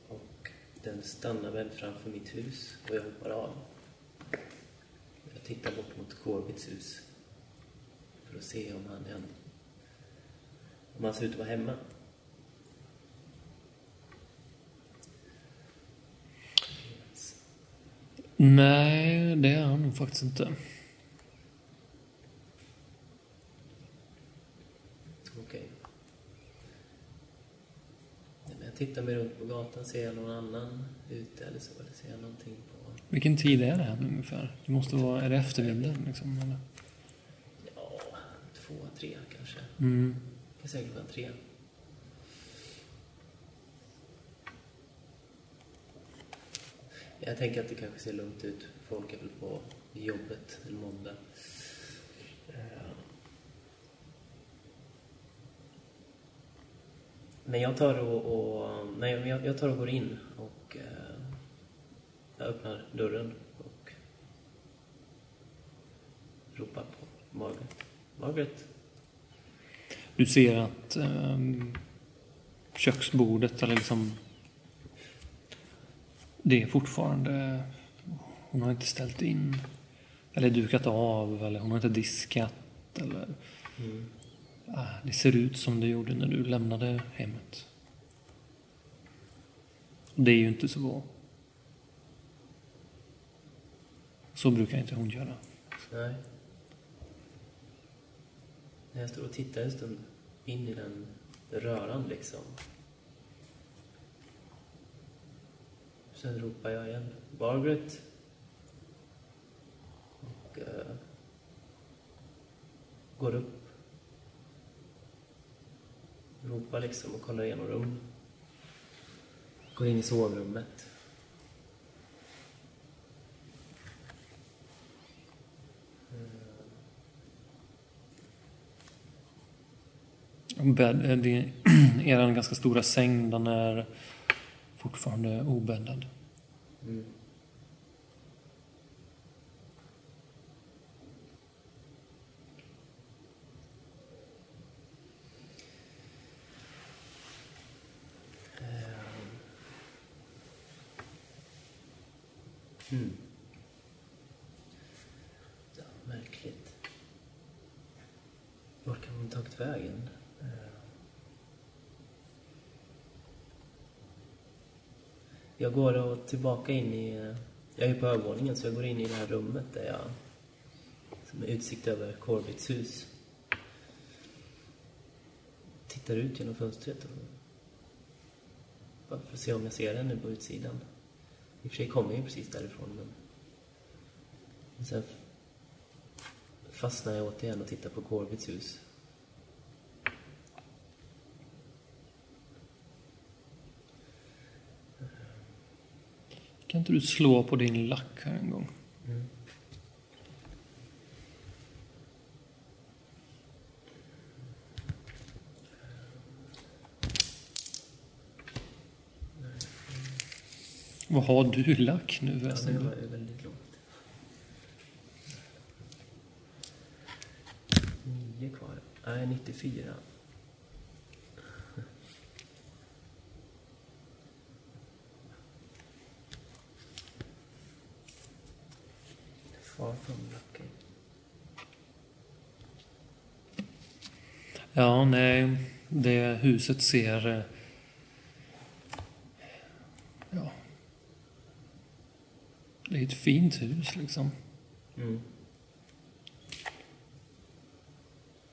och den stannar väl framför mitt hus och jag hoppar av. Jag tittar bort mot Corbits hus för att se om han är om han ser ut att vara hemma. Nej, det är han nog faktiskt inte. Okej. Men Jag tittar mig runt på gatan, ser jag någon annan ute eller så? Eller ser jag någonting på... Vilken tid är det här nu ungefär? Det måste vara, är det eftermiddag liksom? Eller? Ja, två, tre kanske. Mm. Det är säkert klockan tre. Jag tänker att det kanske ser lugnt ut. Folk är väl på jobbet en måndag. Eh. Men jag tar och, och, nej, jag, jag tar och går in och eh, jag öppnar dörren och ropar på Margaret. Margaret, Du ser att eh, köksbordet, eller liksom... Det är fortfarande... Hon har inte ställt in, eller dukat av, eller hon har inte diskat, eller... Ah, det ser ut som det gjorde när du lämnade hemmet. Det är ju inte så bra. Så brukar inte hon göra. nej. Jag står och tittar en stund in i den röran liksom. Sen ropar jag igen. Margaret. Och uh, går upp. Ropar liksom och kollar igenom rum. Går in i sovrummet. Eh. Bädd, det är en ganska stora säng, den är fortfarande obäddad. Mm. Mm. Ja, märkligt. Vart kan hon tagit vägen? Jag går och tillbaka in i... Jag är på övervåningen så jag går in i det här rummet där jag... Som är utsikt över Corbits hus. Tittar ut genom fönstret och... Bara för att se om jag ser henne på utsidan. I och för sig kommer jag ju precis därifrån men... men sen fastnar jag återigen och tittar på Corbits hus. Kan inte du slå på din lack här en gång? Vad har du lack nu Ja, alltså, det var väldigt lågt. Nio kvar. Nej, 94. Ja, nej. Det huset ser... eh, Ja. Det är ett fint hus liksom. Mm.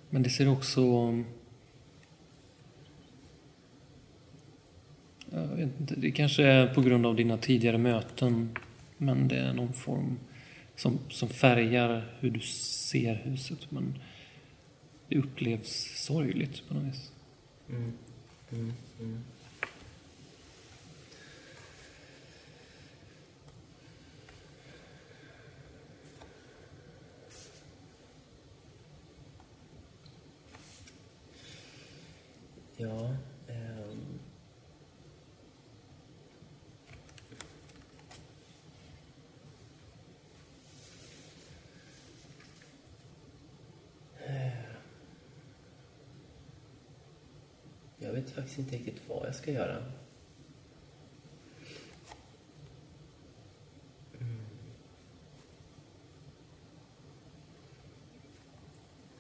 Men det ser också... Jag vet inte, det kanske är på grund av dina tidigare möten. Men det är någon form som, som färgar hur du ser huset. Men det upplevs sorgligt på något vis. Mm. Mm. Mm. Ja, vet faktiskt inte riktigt vad jag ska göra. Mm.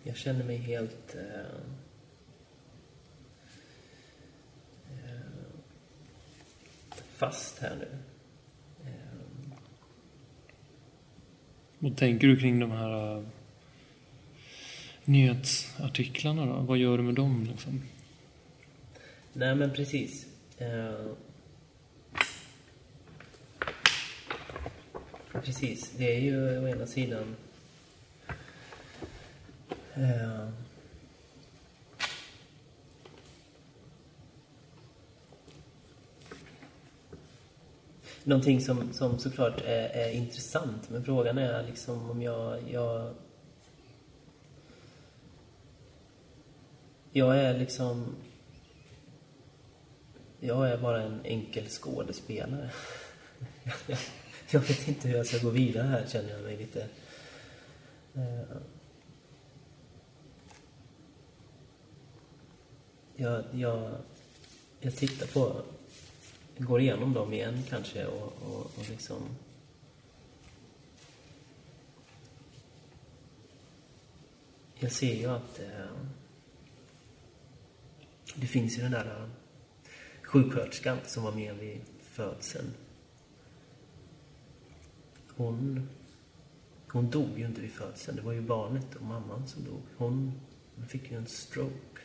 Jag känner mig helt... Eh, eh fast här nu. Eh. Vad tänker du kring de här uh, nyhetsartiklarna då? Vad gör du med dem liksom? Nej, men precis. Eh, precis, det är ju å ena sidan... Eh, någonting som, som såklart är, är intressant. Men frågan är liksom om jag, jag... Jag är liksom... Jag är bara en enkel skådespelare. jag vet inte hur jag ska gå vidare här, känner jag mig lite... Eh, jag, jag, jag tittar på... Går igenom dem igen kanske och, och, och liksom... Jag ser ju att eh, det finns ju den där eh, sjuksköterskan som var med vid födseln. Hon, hon dog ju inte vid födseln. Det var ju barnet och mamman som dog. Hon, hon fick ju en stroke.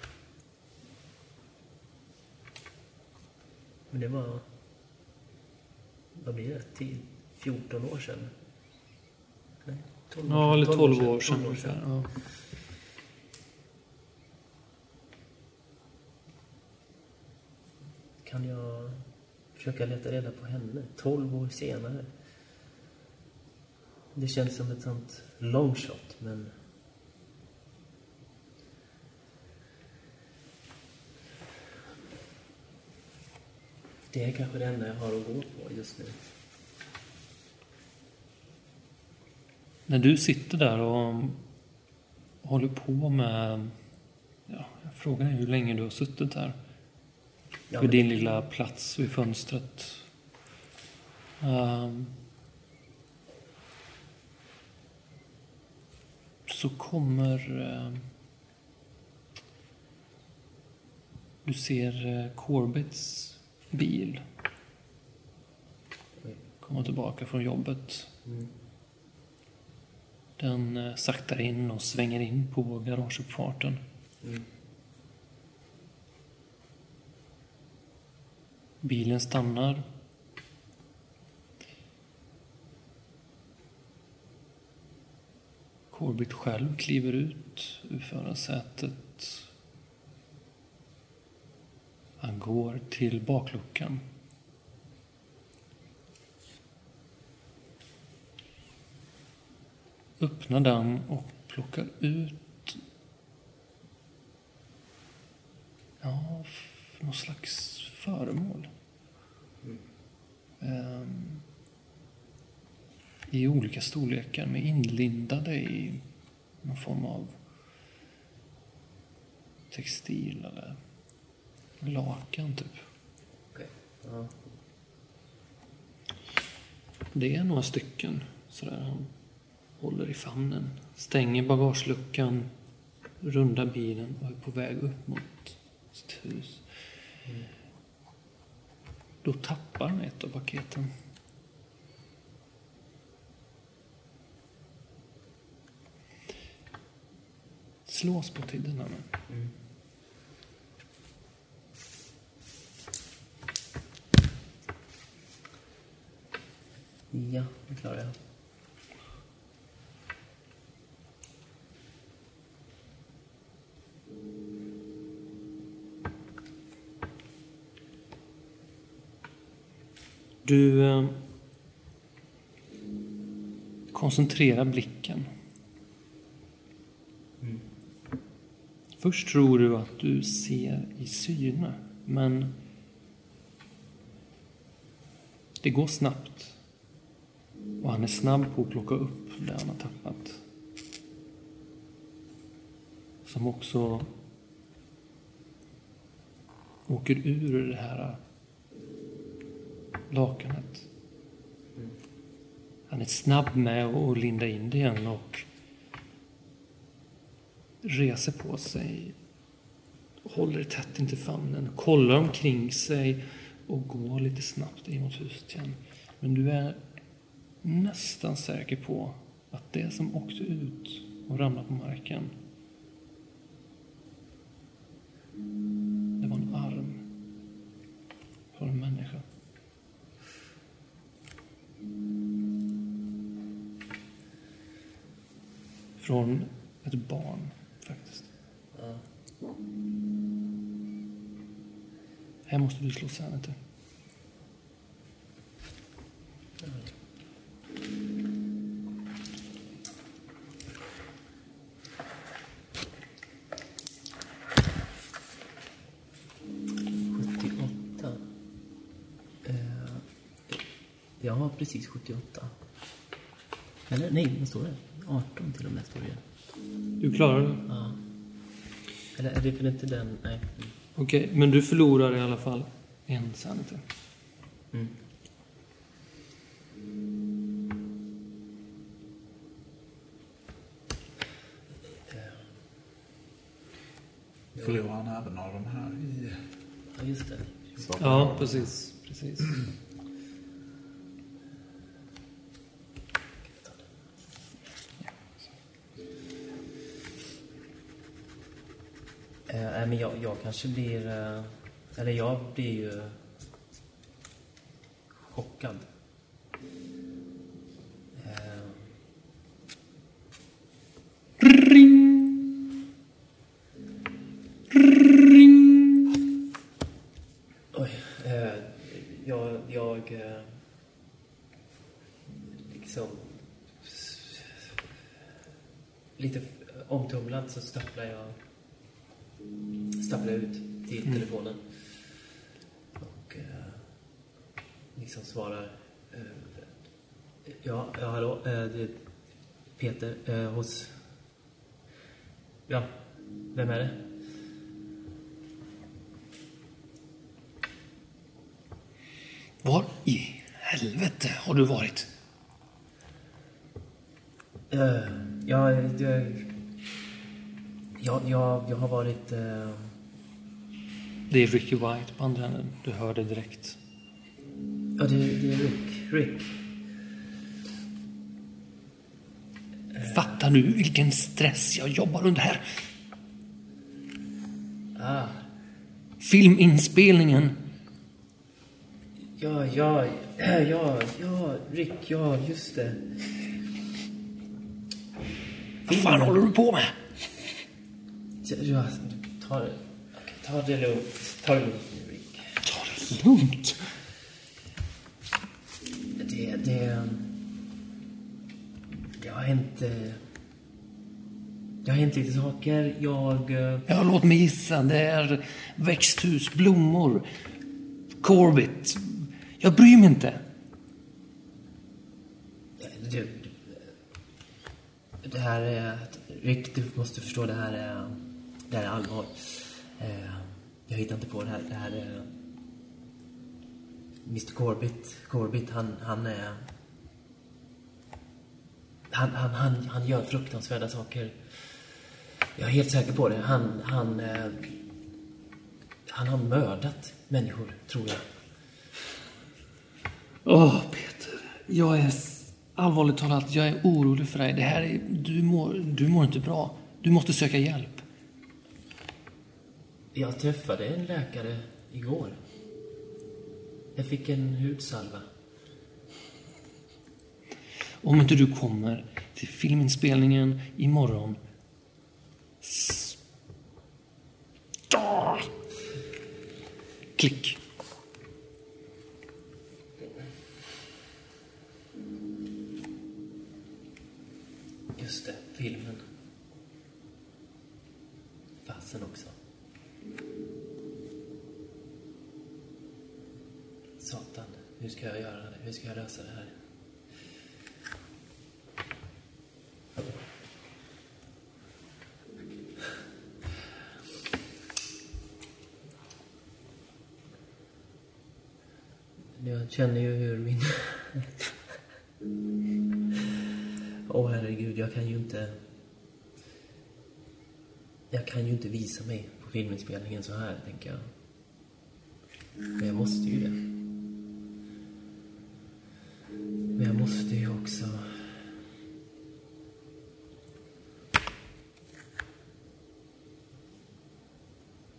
Men det var... Vad blir det? 10, 14 år sedan? Nej, 12 Ja, eller 12 år 12 sedan ungefär. Ja. Kan jag försöka leta reda på henne 12 år senare? Det känns som ett sånt long shot, men... Det är kanske det enda jag har att gå på just nu. När du sitter där och håller på med... Ja, frågan är hur länge du har suttit här. Ja, vid din lilla plats vid fönstret. Ehm, så kommer... ehm, du ser uh, Corbetts bil komma tillbaka från jobbet. Mm. Den uh, saktar in och svänger in på garageuppfarten. Mm. Bilen stannar. Corbett själv kliver ut ur förarsätet. Han går till bakluckan. Öppnar den och plockar ut ja, någon slags föremål. Ehm, I olika storlekar med inlindade i någon form av textil eller lakan typ. Okej. Ja. Det är några stycken sådär han håller i famnen. Stänger bagageluckan, rundar bilen och är på väg upp mot sitt hus. Då tappar han ett av paketen. Slås på tiderna. här mm. nu. Ja, det klarar jag. Du eh, koncentrerar blicken. Först tror du att du ser i syne, men det går snabbt. Och han är snabb på att plocka upp det han har tappat. Som också åker ur det här lakanet. Han är snabb med att linda in det igen och reser på sig, håller tätt intill famnen, kollar omkring sig och går lite snabbt in mot huset igen. Men du är nästan säker på att det som åkte ut och ramlade på marken Från ett barn, faktiskt. Ja. Här måste du slå sanity. 78. Eh, jag har precis 78. Eller nej, vad står det? 18 till och med står det. Du klarar det. Ja. Eller är det väl inte den? Nej. Okej, men du förlorar i alla fall en sanity. Mm. Förlorar han även av de här i... Ja, just det. Ja, precis. precis. Kanske blir... Eh, eller jag blir ju chockad. Eh, oj. Eh, jag... jag eh, liksom... Lite omtumlad så stapplar jag svarar. Eh, ja, ja, hallå. Eh, det är Peter eh, hos... Ja, vem är det? Var i helvete har du varit? Ja, det, ja, jag, jag har varit... Eh, Det är Ricky White på andra änden. Du hör det direkt. Det, det är Rick. Rick. Fattar du vilken stress jag jobbar under här? Ah, Filminspelningen. ja, ja, ja, ja, Rick, ja, just det. Vad fan håller du på med? Ja, ta, ta det lugnt. Ta det lugnt Rick. Ta det lugnt. Det, det... Det har hänt... eh, Det har hänt lite saker. Jag... eh, Ja, låt mig gissa. Det är växthus, blommor, Corbett. Jag bryr mig inte. Det, det här är... Rick, du måste förstå, det här är... Det här är allvar. Eh, Jag hittar inte på det här. Det här är... Mr Corbett, Corbett han, han är... Han, han, han, han gör fruktansvärda saker. Jag är helt säker på det. Han, han... eh, Han har mördat människor, tror jag. Åh, Peter. Jag är allvarligt talat, jag är orolig för dig. Det här är, du, mår, du mår inte bra. Du måste söka hjälp. Jag träffade en läkare igår. Jag fick en hudsalva. Om inte du kommer till filminspelningen imorgon. S- Ah! Klick. Just det, filmen. Fasen också. Satan, hur ska jag göra det? Hur ska jag lösa det här? Jag känner ju hur min... Åh herregud, jag kan ju inte... Jag kan ju inte visa mig på filminspelningen så här, tänker jag. Men jag måste ju det. Men jag måste ju också...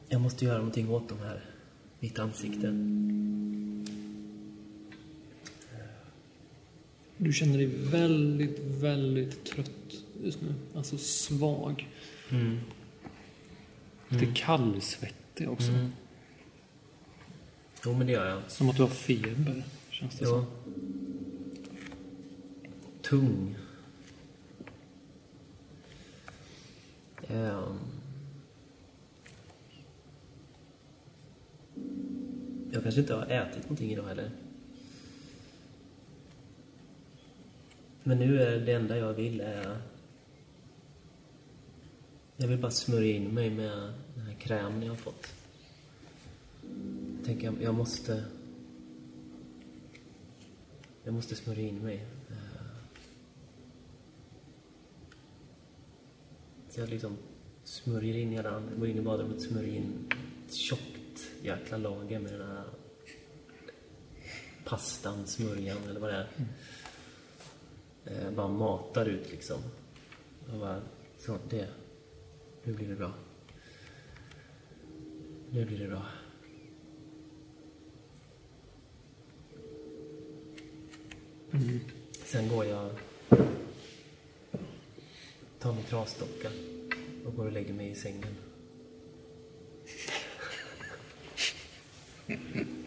Jag måste göra någonting åt de här, mitt ansikte. Du känner dig väldigt, väldigt trött just nu. Alltså svag. Lite kallsvettig också. Jo, men det gör jag. Som att du har feber, känns det Jo. som tung. Ehm. Jag kanske inte har ätit någonting idag heller. Men nu är det enda jag vill är... Jag vill bara smörja in mig med den här krämen jag har fått. Jag tänker, jag måste... Jag måste smörja in mig. Eh, Så jag liksom smörjer in hela handen, går in i badrummet, smörjer in ett tjockt jäkla lager med den här pastan, smörjan eller vad det är. Eh, bara matar ut liksom. Och bara, så, det. Nu blir det bra. Nu blir det bra. Sen går jag, tar min trasdocka och går och lägger mig i sängen.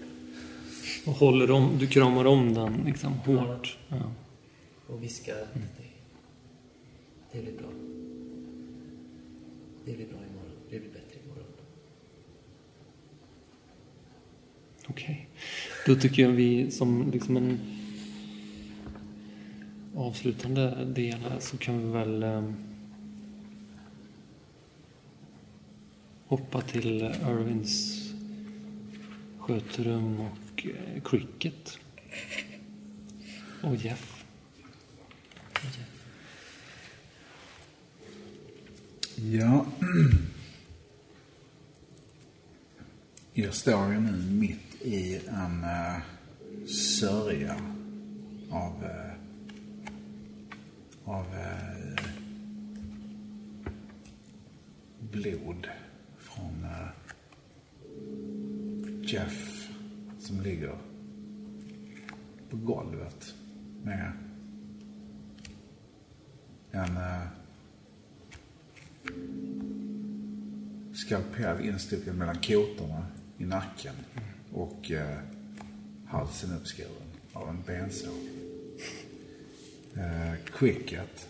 Och håller om, du kramar om den liksom hårt. Ja. och viskar att det, det blir bra. Det blir bra imorgon. Det blir bättre imorgon. Okej. Då tycker jag vi som liksom en avslutande del här så kan vi väl ehm, hoppa till Irvins skötrum och eh, cricket. Och Jeff. Ja. Jag står ju nu mitt i en uh, sörja av, uh, av eh, blod från eh, Jeff som ligger på golvet med en eh, skalpell instucken mellan kotorna i nacken och eh, halsen uppskuren av en bensåg. Eh, cricket.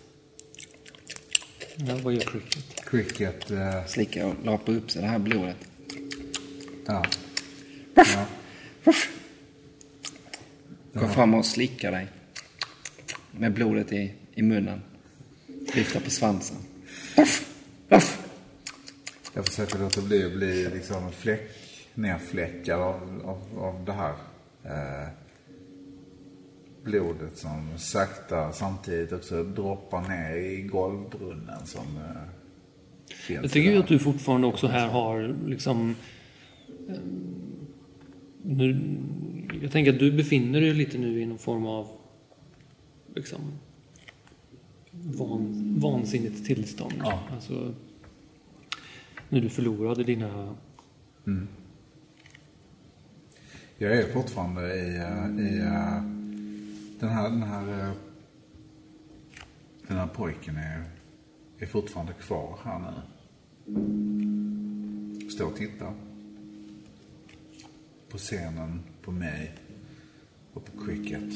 Ja, vad gör cricket? Cricket, eh, Slicka och lapa upp sig det här blodet. ja. ja. Gå fram och slicka dig. Med blodet i, i munnen. Lyfta på svansen. Jag försöker låta bli att bli liksom fläck, nerfläckad av, av, av det här. Eh, blodet som sakta samtidigt också droppar ner i golvbrunnen som eh, finns Jag tycker ju att du fortfarande också här har liksom... eh, Nu, jag tänker att du befinner dig lite nu i någon form av liksom van, vansinnigt tillstånd. Ja. Alltså, när du förlorade dina... Jag är fortfarande i, eh, i den här, den här, eh, den här pojken är, är fortfarande kvar här nu. Står och tittar. På scenen, på mig och på cricket.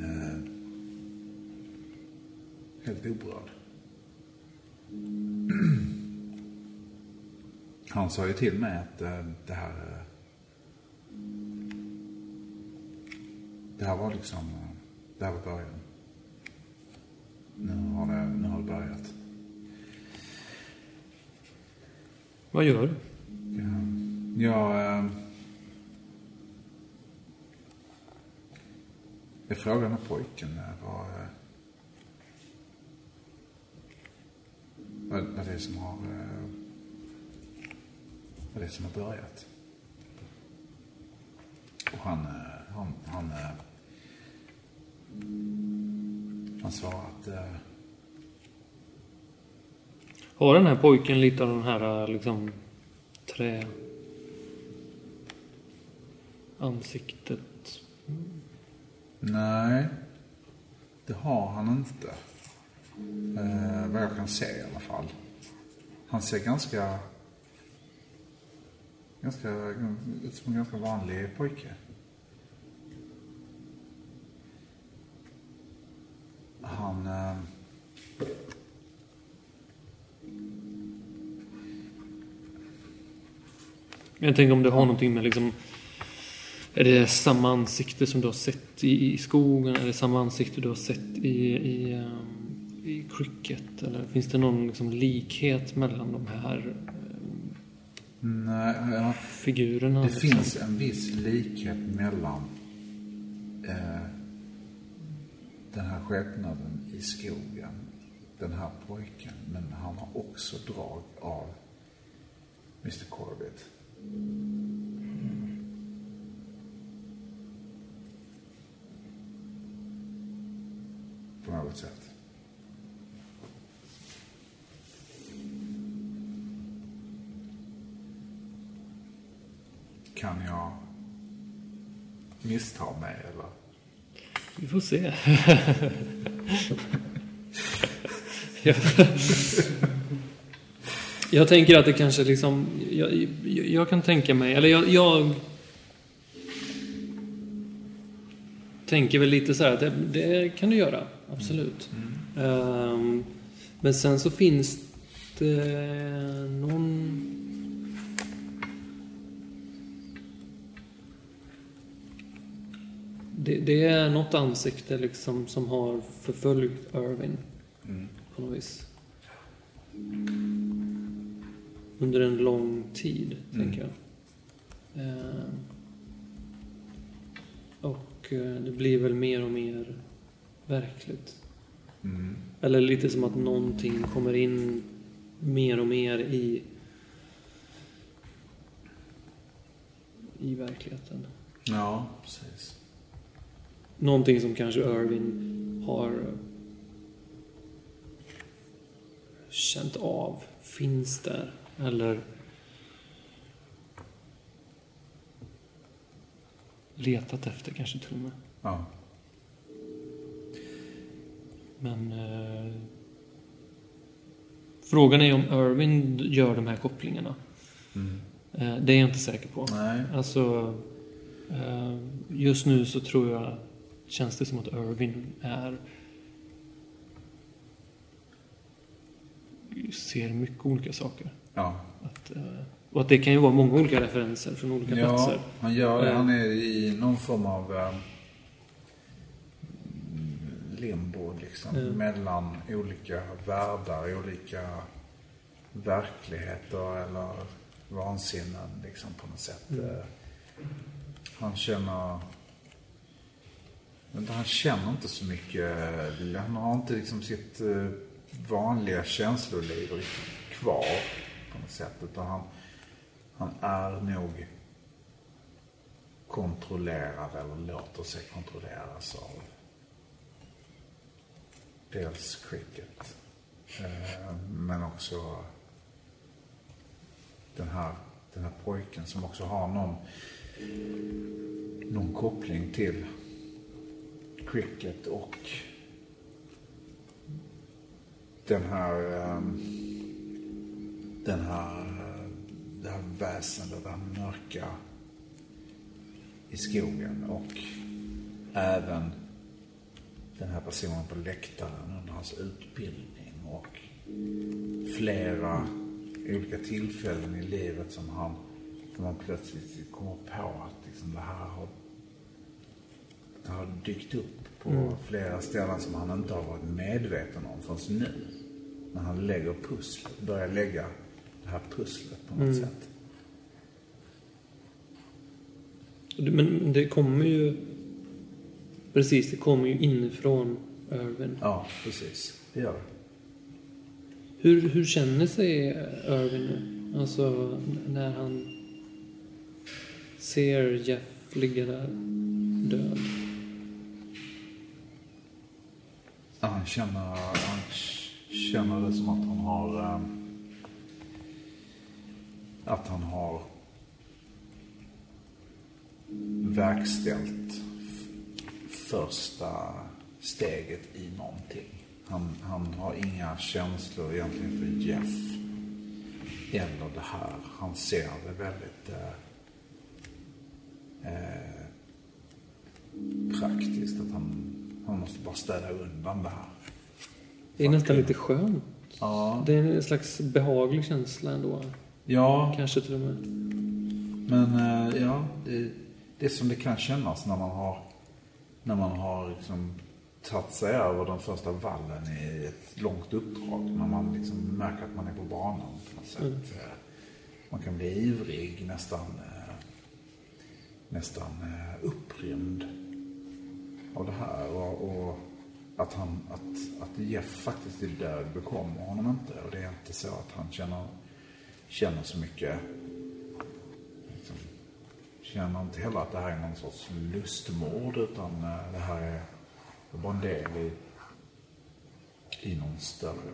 Eh, helt oberörd. Han sa ju till mig att eh, det här eh, Det här var liksom, här var början. Nu har det, nu har det börjat. Vad gör du? Jag, eh, jag frågade den här pojken eh, vad, vad, vad det är som har, eh, vad det är som har börjat. Och han, eh, han, han, han svarade att eh, Har den här pojken lite av den här liksom trä... Ansiktet. Nej, det har han inte. Eh, vad jag kan se i alla fall. Han ser ganska... Ganska, som en ganska vanlig pojke. Han... Eh, Jag tänker om det har någonting med liksom... Är det samma ansikte som du har sett i, i skogen? Är det samma ansikte du har sett i, i, ehm, i cricket? Eller finns det någon liksom likhet mellan de här nej, ja, figurerna? det liksom? finns en viss likhet mellan eh, den här skepnaden i skogen, den här pojken, men han har också drag av Mr Corbett. Mm. På något sätt. Kan jag missta mig eller? Vi får se. jag, jag tänker att det kanske liksom... Jag, jag, kan tänka mig... Eller jag, jag tänker väl lite så här att det, det kan du göra. Absolut. Ehm, men sen så finns det någon... Det, det är något ansikte liksom som har förföljt Irving på något vis. Under en lång tid, tänker jag. Eh, och eh, det blir väl mer och mer verkligt. Eller lite som att någonting kommer in mer och mer i i verkligheten. Ja, precis. Någonting som kanske Irvin har känt av finns där. Eller letat efter kanske till och med. Ja. Men eh, frågan är om Irvin gör de här kopplingarna. Eh, det är jag inte säker på. Nej. Alltså, eh, just nu så tror jag, känns det som att Irvin är ser mycket olika saker. Ja. Att, eh, och att det kan ju vara många olika referenser från olika Ja, platser. han gör det. Eh. Han är i någon form av eh, limbo liksom. Mm. Mellan olika världar, olika verkligheter eller vansinnen liksom på något sätt. Eh, Han känner... Men han känner inte så mycket. Han har inte liksom sitt eh, vanliga känsloliv riktigt kvar på något sätt. Utan han, han är nog kontrollerad eller låter sig kontrolleras av dels cricket eh, men också den här, den här pojken som också har någon, någon koppling till skicket och den här ehm, den här det här väsendet, det här mörka i skogen och även den här personen på läktaren under hans utbildning och flera olika tillfällen i livet som han, som han plötsligt kommer på att liksom det här har, det har dykt upp på flera ställen som han inte har varit medveten om förrän nu. När han lägger pusslet, börjar lägga det här pusslet på något sätt. Men det kommer ju... Precis, det kommer ju inifrån Irvin. Ja, precis. Det gör det. Hur, hur känner sig Irvin nu? Alltså när han ser Jeff ligga där död. Ja, han känner, han känner det som att han har... Ehm, att han har verkställt första steget i någonting. Han, han har inga känslor egentligen för Jeff. Eller det här. Han ser det väldigt eh, eh praktiskt. Att han, han måste bara städa undan det här. Det är nästan lite skönt. Ja, Det är en slags behaglig känsla ändå. ja Kanske till och med. men eh, ja, det, det är som det kan kännas när man har, när man har liksom tagit sig över den första vallen i ett långt uppdrag. När man liksom märker att man är på banan på något sätt. Eh, Man kan bli ivrig, nästan, eh, nästan upprymd av det här. Och, och att, han, att, att Jeff faktiskt är död bekommer honom inte. Och det är inte så att han känner, känner så mycket liksom, känner inte heller att det här är någon sorts lustmord utan eh, det här är bara en del i, i någon större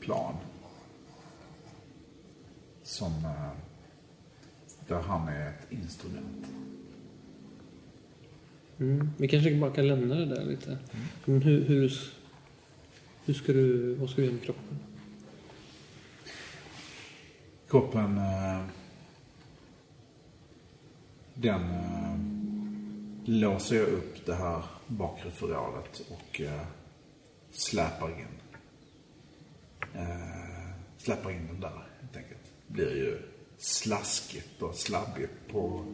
plan. Som, eh, där han är ett instrument. Mm. Vi kanske bara kan lämna det där lite. Men hur, hur, hur ska du, vad ska du göra med kroppen? Kroppen, eh, den eh, låser jag upp det här bakre förrådet och eh, släpar in. Släpar in den där helt enkelt. Blir ju slaskigt och slabbigt på,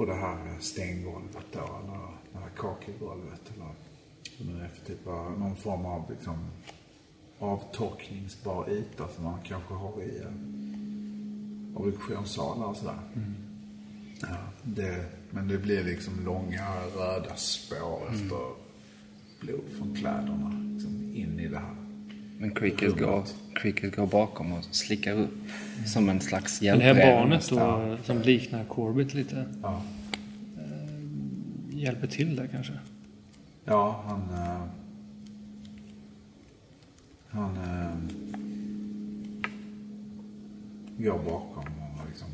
på det här stengolvet då. Eller det här kakelgolvet. Eller vad det är för typ av, någon form av liksom avtorkningsbar yta som man kanske har i eh, obduktionssalar och sådär. Ja, det, men det blir liksom långa röda spår efter blod från kläderna. Liksom in i det här. Men Cricket går. Cricket går bakom och slickar upp som en slags Det hjälpreda. här barnet då, som liknar Corbett lite, Ja, hjälper till där kanske? ja han... eh, han eh, går bakom och liksom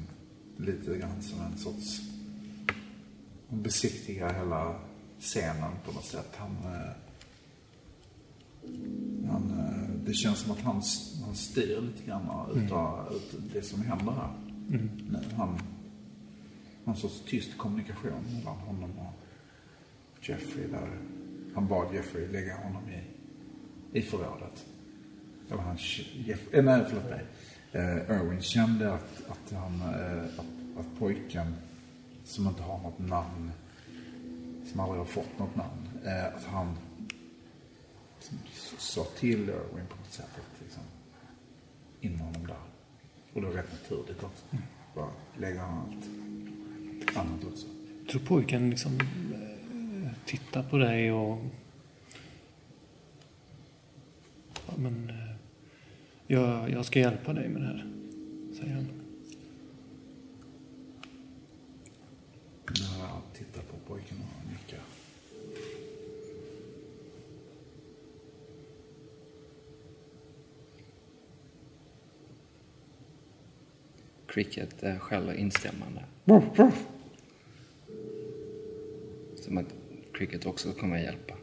lite grann som en sorts... Han besiktigar hela scenen på något sätt. Han... eh, eh, det känns som att han, han styr lite grann utav ut det som händer här. Nu, han... Någon sorts tyst kommunikation mellan honom och Jeffrey där. Han bad Jeffrey lägga honom i, i förrådet. Eller han, Jeff, eh, nej förlåt mig. Eh, Irwin kände att, att, han, eh, att, att pojken som inte har något namn, som aldrig har fått något namn, eh, att han sa till Irwin på något sätt att liksom, in honom där. Och det var rätt naturligt också. Bara lägga allt annat också. Jag tror pojken liksom eh, tittar på dig och... Ja, men... eh, Jag, jag ska hjälpa dig med det här, säger han. När jag tittar på pojken och nickar. Cricket eh, skäller instämmande. Som att Cricket också kommer att hjälpa.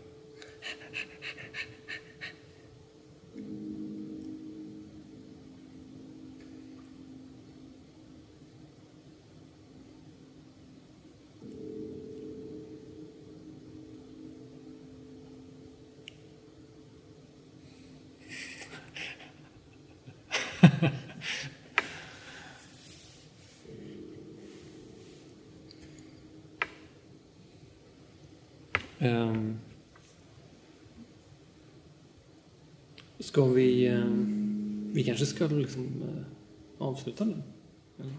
Ehm, ska vi... Eh, vi kanske ska liksom eh, avsluta nu? Eller?